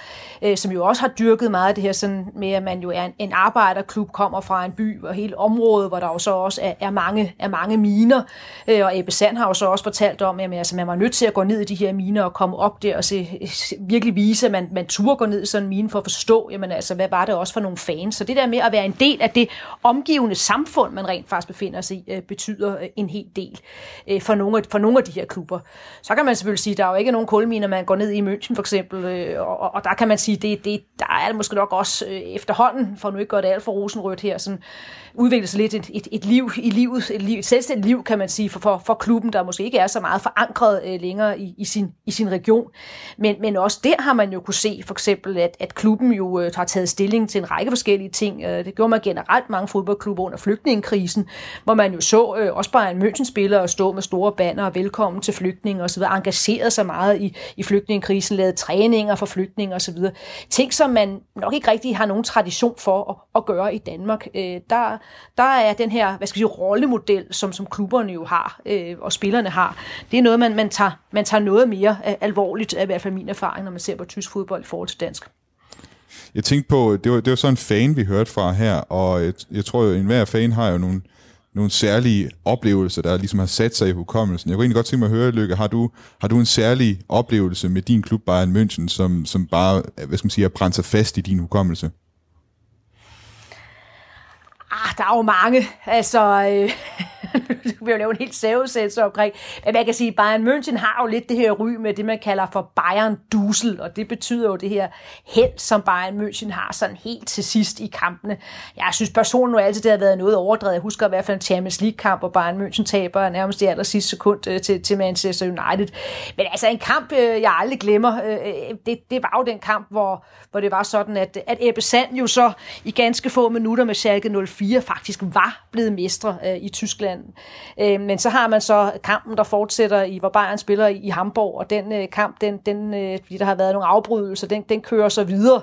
øh, som jo også har dyrket meget af det her sådan med, at man jo er en, en arbejderklub, kommer fra en by og hele området, hvor der jo så også er, er, mange, er mange miner. Øh, og Ebbe Sand har jo så også fortalt om, at altså, man var nødt til at gå ned i de her miner og komme op der og se, virkelig vise, at man, man turde gå ned i sådan en mine for at forstå, jamen, altså, hvad var det også for nogle fans. Så det der med at være en del af det omgivende samfund, man rent faktisk befinder sig i, øh, betyder betyder øh, en hel del øh, for, nogle, for nogle af de her klubber. Så kan man selvfølgelig sige, at der er jo ikke nogen kulminer, man går ned i München for eksempel, øh, og, og der kan man sige, det, det, der er det måske nok også øh, efterhånden, for nu ikke gøre det alt for rosenrødt her, sådan, udvikle sig lidt et, et, et liv i livet, et, liv, et selvstændigt liv, kan man sige, for, for, for klubben, der måske ikke er så meget forankret øh, længere i, i, sin, i sin region. Men, men også der har man jo kunne se, for eksempel, at, at klubben jo øh, har taget stilling til en række forskellige ting. Øh, det gjorde man generelt mange fodboldklubber under flygtningekrisen, hvor man jo så øh, også bare en München-spillere stå med store banner og velkommen til flygtninge osv., engageret sig meget i, i flygtningekrisen, lavet træninger for flygtninge osv. Ting, som man nok ikke rigtig har nogen tradition for at, at gøre i Danmark. Øh, der, der er den her, hvad skal vi sige, rollemodel, som, som klubberne jo har, øh, og spillerne har, det er noget, man, man, tager, man tager noget mere øh, alvorligt, af i hvert fald min erfaring, når man ser på tysk fodbold i forhold til dansk. Jeg tænkte på, det var, det var sådan en fan, vi hørte fra her, og jeg, jeg tror jo, at enhver fan har jo nogle, nogle særlige oplevelser, der ligesom har sat sig i hukommelsen. Jeg kunne egentlig godt tænke mig at høre, Lykke, har du, har du en særlig oplevelse med din klub Bayern München, som, som bare, hvad skal man sige, har brændt sig fast i din hukommelse? Ah, der er jo mange. Altså, øh, du vil jo lave en helt sævesættelse omkring. Men man kan sige, at Bayern München har jo lidt det her ry med det, man kalder for Bayern Dusel, og det betyder jo det her held, som Bayern München har sådan helt til sidst i kampene. Jeg synes personligt nu altid, det har været noget overdrevet. Jeg husker i hvert fald en Champions League-kamp, hvor Bayern München taber nærmest i aller sidste sekund øh, til, til Manchester United. Men altså en kamp, øh, jeg aldrig glemmer, øh, det, det var jo den kamp, hvor, hvor det var sådan, at, at Ebbe Sand jo så i ganske få minutter med Schalke 04 faktisk var blevet mestre i Tyskland. Øh, men så har man så kampen, der fortsætter i, hvor Bayern spiller i, Hamburg, og den øh, kamp, den, den, øh, fordi der har været nogle afbrydelser, den, den kører så videre.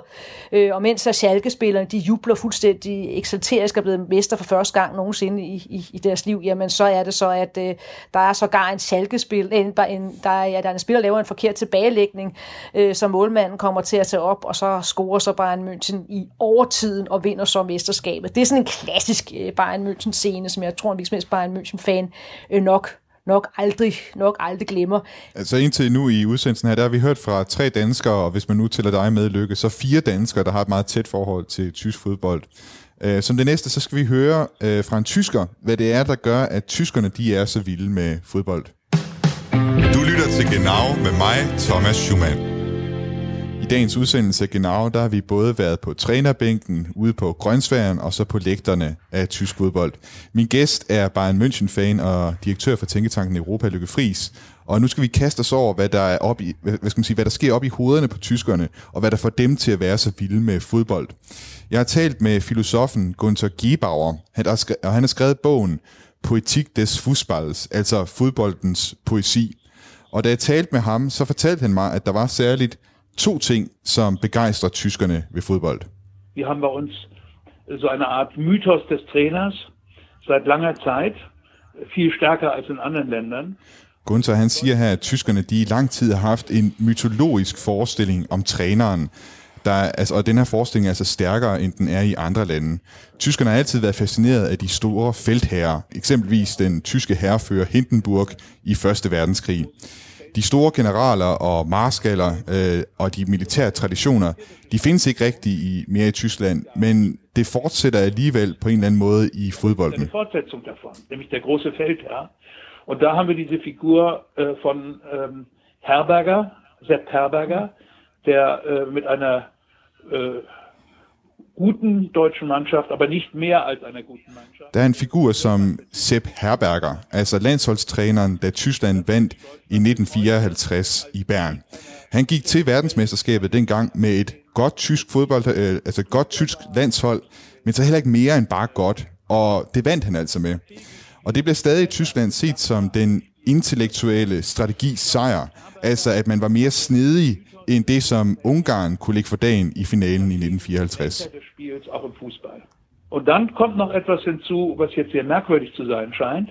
Øh, og mens så Schalke-spillerne, de jubler fuldstændig eksalterisk og blevet mester for første gang nogensinde i, i, i deres liv, jamen så er det så, at øh, der er sågar en Schalke-spil, en, en, der, er, ja, der er en spiller, der laver en forkert tilbagelægning, øh, som målmanden kommer til at tage op, og så scorer så Bayern München i overtiden og vinder så mesterskabet. Det er sådan en klassisk øh, Bayern München-scene, som jeg tror, en virksomheds Bayern München-fan øh, nok nok aldrig, nok aldrig glemmer. Altså indtil nu i udsendelsen her, der har vi hørt fra tre danskere, og hvis man nu tæller dig med, Lykke, så fire danskere, der har et meget tæt forhold til tysk fodbold. Øh, som det næste, så skal vi høre øh, fra en tysker, hvad det er, der gør, at tyskerne de er så vilde med fodbold. Du lytter til Genau med mig, Thomas Schumann. Dagens udsendelse af Genau, der har vi både været på trænerbænken, ude på Grønsværen og så på lægterne af tysk fodbold. Min gæst er Bayern München-fan og direktør for Tænketanken Europa, Lykke Friis. Og nu skal vi kaste os over, hvad der, er op i, hvad skal man sige, hvad der sker op i hovederne på tyskerne, og hvad der får dem til at være så vilde med fodbold. Jeg har talt med filosofen Gunther Gebauer, og han har skrevet bogen Poetik des Fußballs, altså fodboldens poesi. Og da jeg talte med ham, så fortalte han mig, at der var særligt to ting, som begejstrer tyskerne ved fodbold. Wir haben bei uns so eine Art Mythos des Trainers seit langer Zeit, viel stärker als in anderen Ländern. Gunther han siger her, at tyskerne de i lang tid har haft en mytologisk forestilling om træneren, der, altså, og den her forestilling er altså stærkere, end den er i andre lande. Tyskerne har altid været fascineret af de store feltherrer, eksempelvis den tyske herrefører Hindenburg i Første Verdenskrig. De store generaler og marskaller øh, og de militære traditioner, de findes ikke rigtig i, mere i Tyskland, men det fortsætter alligevel på en eller anden måde i fodbolden. Eine Fortsetzung davon, nämlich der große Feldherr. Und da haben wir diese Figur äh, øh, von ähm, Herberger, Sepp Herberger, der øh, äh, mit einer äh, øh, guten deutschen Mannschaft, aber nicht mehr als einer guten Mannschaft. Der er en figur som Sepp Herberger, altså landsholdstræneren, da Tyskland vandt i 1954 i Bern. Han gik til verdensmesterskabet dengang med et godt tysk fodbold, øh, altså et godt tysk landshold, men så heller ikke mere end bare godt, og det vandt han altså med. Og det bliver stadig i Tyskland set som den intellektuelle strategi sejr, altså at man var mere snedig end det, som Ungarn kunne lægge for dagen i finalen i 1954. Und dann kommt noch etwas hinzu, was jetzt sehr merkwürdig zu sein scheint.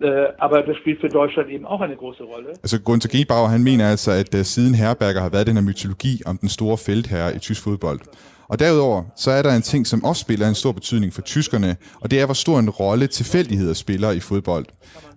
Äh, aber das spielt für Deutschland eben auch eine große Rolle. Altså Gunther Gebauer, han mener altså, at uh, siden Herberger har været den her mytologi om den store feltherre i tysk fodbold. Og derudover, så er der en ting, som også spiller en stor betydning for tyskerne, og det er, hvor stor en rolle tilfældigheder spiller i fodbold.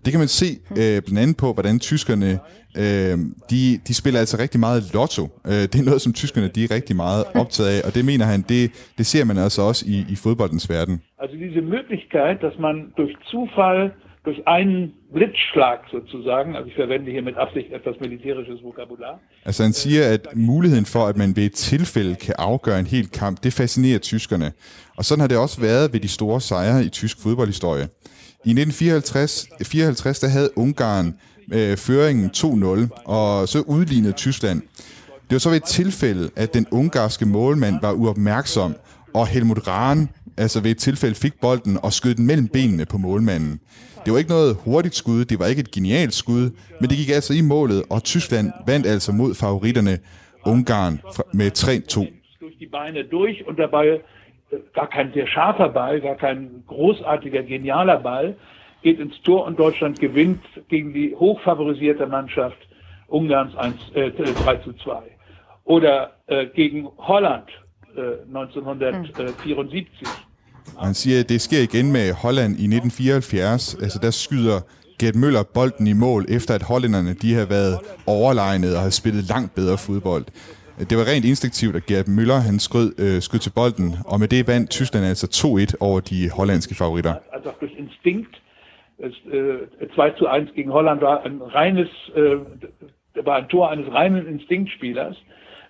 Det kan man se øh, blandt andet på, hvordan tyskerne, øh, de, de spiller altså rigtig meget lotto. Øh, det er noget, som tyskerne de er rigtig meget optaget af, og det mener han, det, det ser man altså også i, i fodboldens verden. Altså diese Möglichkeit, dass man durch Zufall durch einen Blitzschlag sozusagen, also ich verwende hier mit Absicht etwas militärisches Vokabular. Altså han siger, at muligheden for, at man ved et tilfælde kan afgøre en hel kamp, det fascinerer tyskerne. Og sådan har det også været ved de store sejre i tysk fodboldhistorie. I 1954 54, der havde Ungarn øh, føringen 2-0, og så udlignede Tyskland. Det var så ved et tilfælde, at den ungarske målmand var uopmærksom, og Helmut Rahn altså ved et tilfælde fik bolden og skød den mellem benene på målmanden. Det var ikke noget hurtigt skud, det var ikke et genialt skud, men det gik altså i målet, og Tyskland vandt altså mod favoritterne Ungarn med 3-2. Durch die Beine durch und dabei gar kein sehr scharfer Ball, gar kein großartiger, genialer Ball, geht ins Tor und Deutschland gewinnt gegen die hochfavorisierte Mannschaft Ungarns 1, äh, 3 zu 2. Oder äh, gegen Holland äh, 1974. Og han siger, at det sker igen med Holland i 1974. Altså der skyder Gert Møller bolden i mål, efter at hollænderne de har været overlegnet og har spillet langt bedre fodbold. Det var rent instinktivt, at Gerd Müller han skød, øh, skød til bolden, og med det vandt Tyskland altså 2-1 over de hollandske favoritter. Also durch Instinkt. 2-1 äh, gegen Holland war ein reines, äh, war ein Tor eines reinen Instinktspielers.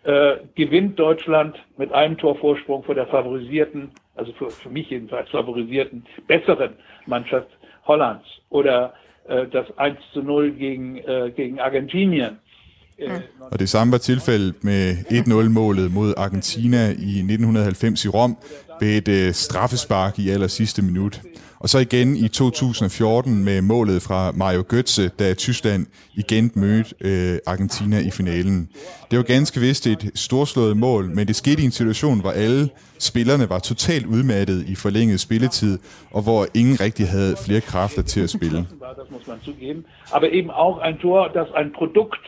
Äh, gewinnt Deutschland mit einem Torvorsprung vor der favorisierten, also für, für mich jedenfalls favorisierten, besseren Mannschaft Hollands. Oder äh, das 1 zu 0 gegen, äh, gegen Argentinien. Og det samme var tilfældet med 1-0-målet mod Argentina i 1990 i Rom ved et øh, straffespark i aller sidste minut. Og så igen i 2014 med målet fra Mario Götze, da Tyskland igen mødte øh, Argentina i finalen. Det var ganske vist et storslået mål, men det skete i en situation, hvor alle spillerne var totalt udmattet i forlænget spilletid, og hvor ingen rigtig havde flere kræfter til at spille. Man. Aber eben auch ein Tor, das ein Produkt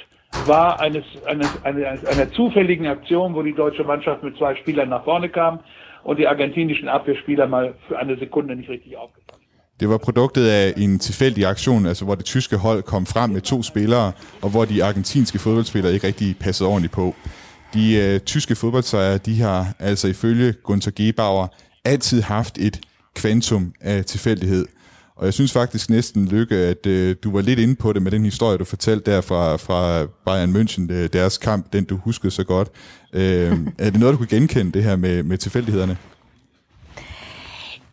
war eines, eines, eines, einer zufälligen Aktion, wo die deutsche Mannschaft mit zwei Spielern nach vorne kam und die argentinischen Abwehrspieler mal für eine Sekunde nicht richtig aufgepasst. Det var produktet af en tilfældig aktion, altså hvor det tyske hold kom frem med to spillere, og hvor de argentinske fodboldspillere ikke rigtig passede ordentligt på. De øh, tyske fodboldsejere, de har altså ifølge Gunther Gebauer altid haft et kvantum af tilfældighed. Og jeg synes faktisk næsten, Lykke, at øh, du var lidt inde på det med den historie, du fortalte der fra, fra Bayern München, øh, deres kamp, den du huskede så godt. Øh, er det noget, du kunne genkende, det her med, med tilfældighederne?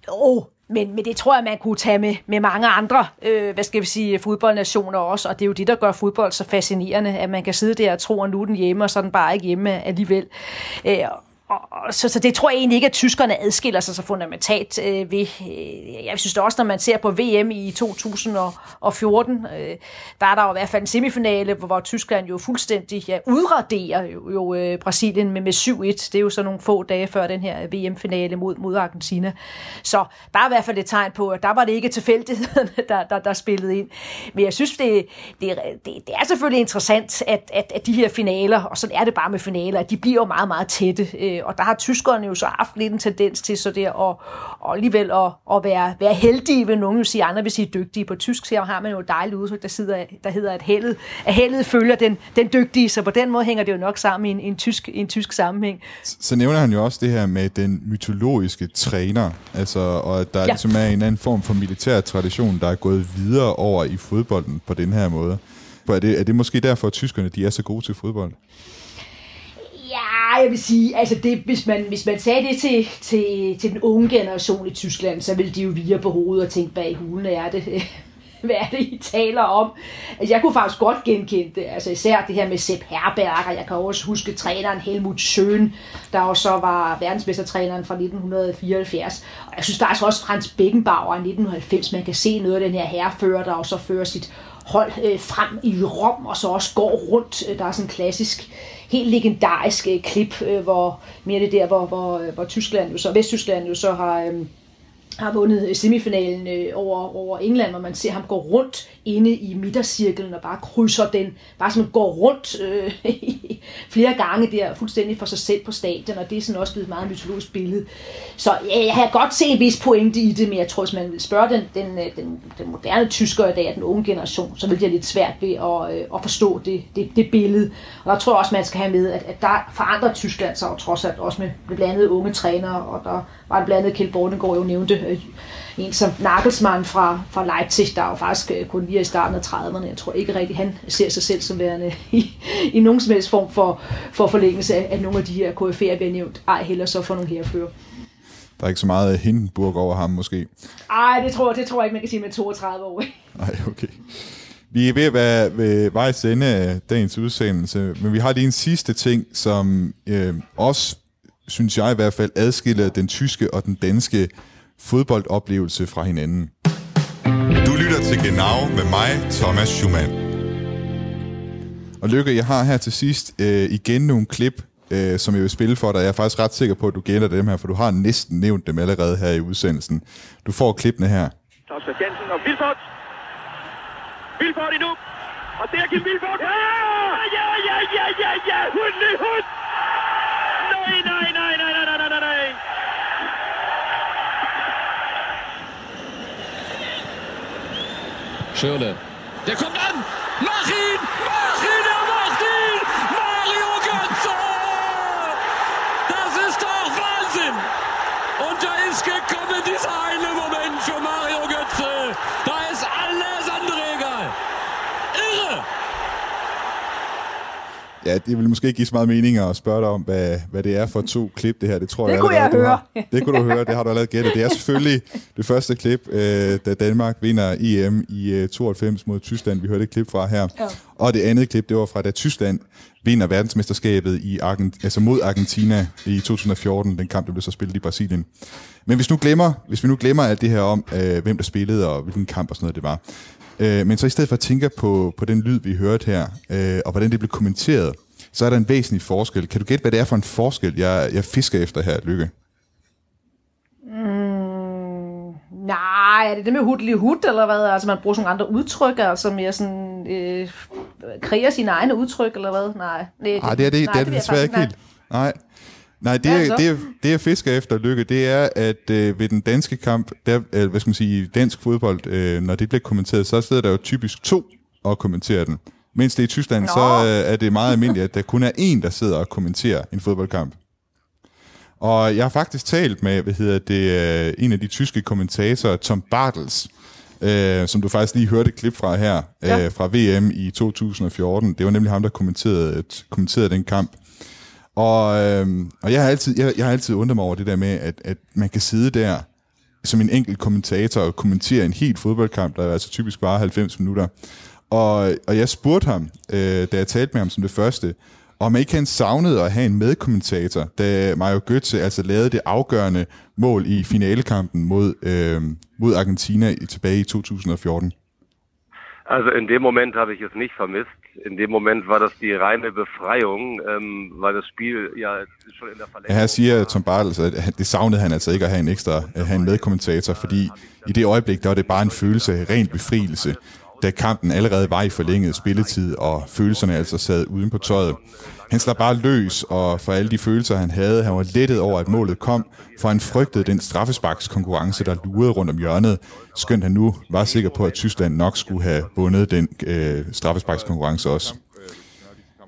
Jo, men, men det tror jeg, man kunne tage med, med mange andre, øh, hvad skal vi sige, fodboldnationer også, og det er jo det, der gør fodbold så fascinerende, at man kan sidde der og tro, at nu er den hjemme, og så er den bare ikke hjemme alligevel. Øh, og, så, så det tror jeg egentlig ikke, at tyskerne adskiller sig så fundamentalt øh, ved. Øh, jeg synes det også, når man ser på VM i 2014, øh, der er der jo i hvert fald en semifinale, hvor, hvor Tyskland jo fuldstændig ja, udraderer jo, jo øh, Brasilien med, med 7-1. Det er jo så nogle få dage før den her VM-finale mod, mod Argentina. Så der er i hvert fald et tegn på, at der var det ikke tilfældigheden, der, der, der spillede ind. Men jeg synes, det, det, det, det er selvfølgelig interessant, at, at, at de her finaler, og sådan er det bare med finaler, at de bliver jo meget, meget tætte. Øh, og der har tyskerne jo så haft lidt en tendens til så der, og, og alligevel at, at være, være heldige, vil nogen jo sige, andre vil sige dygtige. På tysk så har man jo et dejligt udtryk, der, sidder, der hedder, at heldet, at heldet følger den, den dygtige, så på den måde hænger det jo nok sammen i en, en, tysk, en tysk sammenhæng. Så nævner han jo også det her med den mytologiske træner, altså, og at der ja. ligesom er en anden form for militær tradition, der er gået videre over i fodbolden på den her måde. Er det, er det måske derfor, at tyskerne de er så gode til fodbold? Nej, jeg vil sige, altså det, hvis, man, hvis man sagde det til, til, til den unge generation i Tyskland, så ville de jo vire på hovedet og tænke, bag hulen er det? hvad er det, I taler om? Altså, jeg kunne faktisk godt genkende det, altså især det her med Sepp Herberger. Jeg kan også huske træneren Helmut Schön, der også var verdensmestertræneren fra 1974. Og jeg synes faktisk også Frans Beckenbauer i 1990, man kan se noget af den her herrefører, der også fører sit hold øh, frem i Rom, og så også går rundt. Øh, der er sådan en klassisk helt legendarisk øh, klip, øh, hvor mere det der, hvor, hvor, øh, hvor Tyskland jo så, Vesttyskland jo så har, øh, har vundet øh, semifinalen øh, over, over England, hvor man ser ham gå rundt inde i midtercirklen og bare krydser den, bare sådan går rundt øh, flere gange der, fuldstændig for sig selv på stadion, og det er sådan også blevet et meget mytologisk billede. Så ja, jeg har godt set en vis pointe i det, men jeg tror, hvis man vil spørge den, den, øh, den, den moderne tysker i dag, den unge generation, så vil det lidt svært ved at, øh, at forstå det, det, det billede. Og der tror jeg også, man skal have med, at, at der forandrer Tyskland sig og trods alt også med blandt andet unge trænere, og der var blandt andet Kjeld Bornegård jo nævnte, øh, en som Nagelsmann fra, fra Leipzig, der er jo faktisk øh, kun lige i starten af 30'erne. Jeg tror ikke rigtig, han ser sig selv som værende i, i nogen som helst form for, for forlængelse af, af nogle af de her KF'er, vi har nævnt. Ej, heller så for nogle herfører. Der er ikke så meget Hindenburg over ham, måske. Nej, det tror, det tror jeg ikke, man kan sige med 32 år. Nej, okay. Vi er ved at være ved vejs ende af dagens udsendelse, men vi har lige en sidste ting, som øh, også, synes jeg i hvert fald, adskiller den tyske og den danske fodboldoplevelse fra hinanden. Du lytter til Genau med mig, Thomas Schumann. Og Lykke, jeg har her til sidst øh, igen nogle klip, øh, som jeg vil spille for dig. Jeg er faktisk ret sikker på, at du gælder dem her, for du har næsten nævnt dem allerede her i udsendelsen. Du får klippene her. Thomas Jensen og Vilfort. Vilfort endnu. Og det er Kim Vilfort. Ja! Ja, ja, ja, ja, ja! Hund, hund! Schirle. Der kommt an! Ja, det vil måske ikke give så meget mening at spørge dig om, hvad, hvad det er for to klip, det her. Det tror det jeg kunne jeg høre. Har. Det kunne du høre, det har du allerede gættet. Det er selvfølgelig det første klip, øh, da Danmark vinder EM i øh, 92 mod Tyskland. Vi hørte et klip fra her. Ja. Og det andet klip, det var fra da Tyskland vinder verdensmesterskabet i Argent- altså mod Argentina i 2014, den kamp, der blev så spillet i Brasilien. Men hvis, nu glemmer, hvis vi nu glemmer alt det her om, øh, hvem der spillede og hvilken kamp og sådan noget det var, Øh, men så i stedet for at tænke på, på den lyd, vi hørte her, øh, og hvordan det blev kommenteret, så er der en væsentlig forskel. Kan du gætte, hvad det er for en forskel, jeg, jeg fisker efter her, Lykke? Mm, nej, er det det med hudlig hud, eller hvad? Altså man bruger sådan andre udtryk, altså mere sådan, øh, kreerer sine egne udtryk, eller hvad? Nej, nej, ah, det er det, nej, det, er det desværre ikke helt. Nej. Nej, det, er, det, er, det jeg fisker efter, Lykke, det er, at øh, ved den danske kamp, der, øh, hvad skal man sige, dansk fodbold, øh, når det bliver kommenteret, så sidder der jo typisk to og kommenterer den. Mens det i Tyskland, Nå. så øh, er det meget almindeligt, at der kun er en, der sidder og kommenterer en fodboldkamp. Og jeg har faktisk talt med, hvad hedder det, øh, en af de tyske kommentatorer, Tom Bartels, øh, som du faktisk lige hørte et klip fra her, ja. øh, fra VM i 2014. Det var nemlig ham, der kommenterede, kommenterede den kamp. Og, øhm, og jeg, har altid, jeg, jeg har altid undret mig over det der med, at, at man kan sidde der som en enkelt kommentator og kommentere en helt fodboldkamp, der altså typisk bare 90 minutter. Og, og jeg spurgte ham, øh, da jeg talte med ham som det første, om ikke han savnede at have en medkommentator, da Mario Götze altså lavede det afgørende mål i finalekampen mod, øh, mod Argentina tilbage i 2014. Also in dem Moment habe ich es nicht vermisst. In dem Moment war das die reine Befreiung, ähm, weil das Spiel ja schon in der Verlängerung... Her siger Tom Bartels, at det savnede han altså ikke at have en ekstra at have en medkommentator, fordi i det øjeblik, der var det bare en følelse af ren befrielse da kampen allerede var i forlænget spilletid, og følelserne altså sad uden på tøjet. Han slap bare løs, og for alle de følelser, han havde, han var lettet over, at målet kom, for han frygtede den straffesparkskonkurrence, der lurede rundt om hjørnet, skønt han nu var sikker på, at Tyskland nok skulle have vundet den øh, straffesparkskonkurrence også.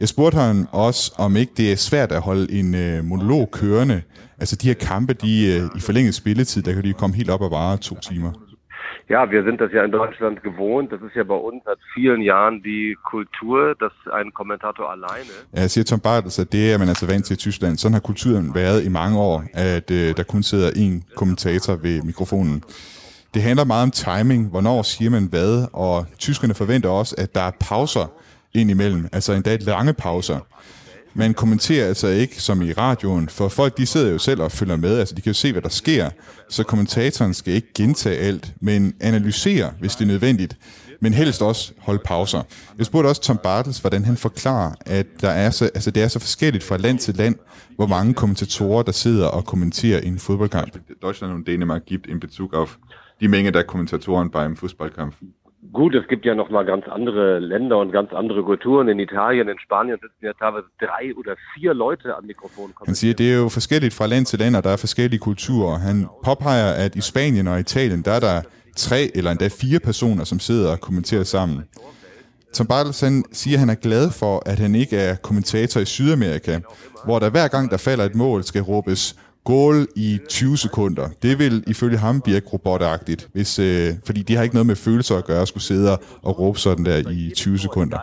Jeg spurgte ham også, om ikke det er svært at holde en øh, monolog kørende. Altså de her kampe, de øh, i forlænget spilletid, der kan de komme helt op og vare to timer. Ja, wir sind das ja in Deutschland gewohnt. Das ist ja bei uns seit vielen Jahren die Kultur, dass ein Kommentator alleine... Ja, siger Tom Bartels, at altså, det er man altså vant til i Tyskland. Sådan har kulturen været i mange år, at øh, der kun sidder én kommentator ved mikrofonen. Det handler meget om timing, hvornår siger man hvad, og tyskerne forventer også, at der er pauser indimellem, altså endda lange pauser man kommenterer altså ikke som i radioen, for folk de sidder jo selv og følger med, altså de kan jo se, hvad der sker, så kommentatoren skal ikke gentage alt, men analysere, hvis det er nødvendigt, men helst også holde pauser. Jeg spurgte også Tom Bartels, hvordan han forklarer, at der er så, altså det er så forskelligt fra land til land, hvor mange kommentatorer, der sidder og kommenterer en fodboldkamp. Deutschland und Dänemark gibt in Bezug auf die Menge der Kommentatoren beim Fußballkampf. Gut, es gibt ja noch mal ganz andere Länder und ganz andere Kulturen. In Italien, in Spanien sitzen ja teilweise drei oder vier Leute am Mikrofon. Han siger, det er jo forskelligt fra land til land, og der er forskellige kulturer. Han påpeger, at i Spanien og Italien, der er der tre eller endda fire personer, som sidder og kommenterer sammen. Tom Bartels siger, at han er glad for, at han ikke er kommentator i Sydamerika, hvor der hver gang, der falder et mål, skal råbes goal i 20 sekunder. Det vil ifølge ham virke robotagtigt, hvis, øh, fordi de har ikke noget med følelser at gøre, at skulle sidde og råbe sådan der i 20 sekunder.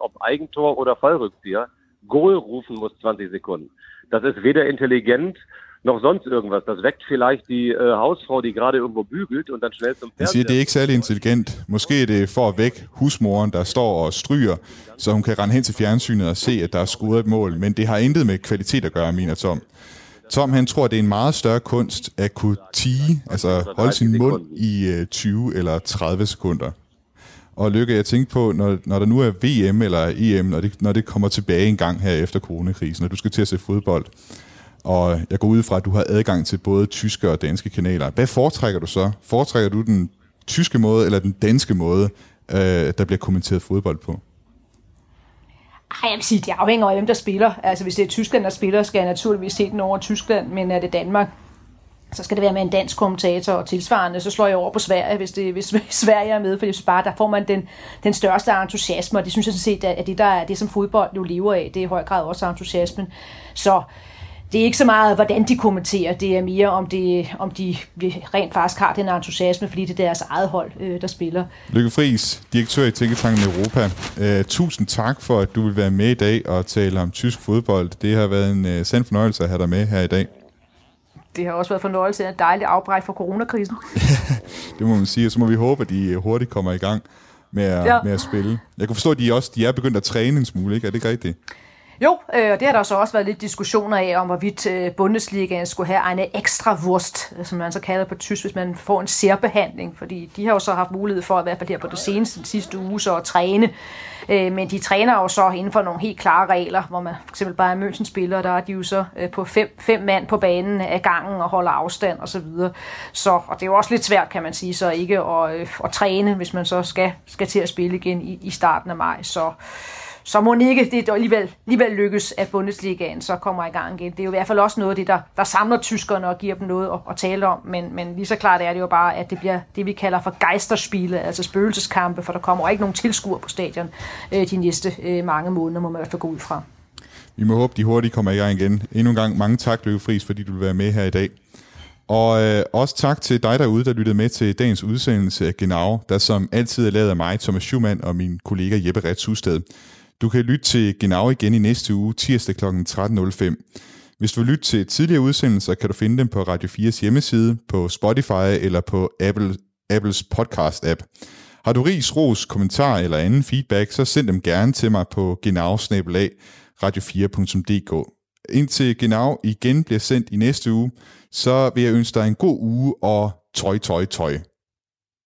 Ob Eigentor oder Fallrückzieher, Goal rufen muss 20 Sekunden. Das ist weder intelligent noch sonst irgendwas. Das weckt vielleicht die äh, Hausfrau, die gerade irgendwo bügelt und dann schnell zum Fernseher. Han siger, det er ikke særlig intelligent. Måske er det for at vække husmoren, der står og stryger, så hun kan rende hen til fjernsynet og se, at der er scoret et mål. Men det har intet med kvalitet at gøre, mener Tom. Tom, han tror, det er en meget større kunst at kunne tige, altså holde sin mund i 20 eller 30 sekunder. Og Lykke, jeg tænkte på, når, når der nu er VM eller EM, når det, når det kommer tilbage en gang her efter coronakrisen, og du skal til at se fodbold, og jeg går ud fra, at du har adgang til både tyske og danske kanaler. Hvad foretrækker du så? Foretrækker du den tyske måde eller den danske måde, øh, der bliver kommenteret fodbold på? Ej, jeg vil sige, det afhænger af, hvem der spiller. Altså, hvis det er Tyskland, der spiller, skal jeg naturligvis se den over Tyskland, men er det Danmark, så skal det være med en dansk kommentator, og tilsvarende, så slår jeg over på Sverige, hvis, det, hvis Sverige er med, for jeg synes bare, der får man den, den største entusiasme, og det synes jeg sådan set, at det, der er det, som fodbold jo lever af, det er i høj grad også entusiasmen. Så det er ikke så meget, hvordan de kommenterer, det er mere, om, det, om de rent faktisk har den entusiasme, fordi det er deres eget hold, øh, der spiller. Lykke Friis, direktør i Tænketanken Europa. Uh, tusind tak for, at du vil være med i dag og tale om tysk fodbold. Det har været en uh, sand fornøjelse at have dig med her i dag. Det har også været fornøjelse af en dejlig afbræk for coronakrisen. det må man sige, og så må vi håbe, at de hurtigt kommer i gang med at, ja. med at spille. Jeg kan forstå, at de også de er begyndt at træne en smule, ikke? Er det ikke rigtigt? Jo, øh, og det har der så også været lidt diskussioner af, om hvorvidt øh, Bundesligaen skulle have en ekstra wurst, øh, som man så kalder på tysk, hvis man får en særbehandling, fordi de har jo så haft mulighed for, i hvert fald her på det seneste den sidste uge, så at træne. Øh, men de træner jo så inden for nogle helt klare regler, hvor man for eksempel bare er München spiller, der er de jo så øh, på fem, fem mand på banen af gangen og holder afstand og så videre. Så, og det er jo også lidt svært, kan man sige, så ikke at, øh, at træne, hvis man så skal, skal til at spille igen i, i starten af maj. Så så må ikke det alligevel, alligevel lykkes, at Bundesligaen så kommer i gang igen. Det er jo i hvert fald også noget af det, der, der samler tyskerne og giver dem noget at, at tale om, men, men lige så klart er det jo bare, at det bliver det, vi kalder for geisterspile, altså spøgelseskampe, for der kommer ikke nogen tilskuer på stadion øh, de næste øh, mange måneder, må man i hvert fald gå ud fra. Vi må håbe, de hurtigt kommer i gang igen. Endnu en gang mange tak, Løve Friis, fordi du vil være med her i dag. Og øh, også tak til dig derude, der lyttede med til dagens udsendelse af Genau, der som altid er lavet af mig, Thomas Schumann og min kollega Jeppe Rets Husted. Du kan lytte til Genau igen i næste uge, tirsdag kl. 13.05. Hvis du vil lytte til tidligere udsendelser, kan du finde dem på Radio 4's hjemmeside, på Spotify eller på Apple, Apples podcast-app. Har du ris, ros, kommentar eller anden feedback, så send dem gerne til mig på genau radio4.dk. Indtil Genau igen bliver sendt i næste uge, så vil jeg ønske dig en god uge og tøj, tøj, tøj.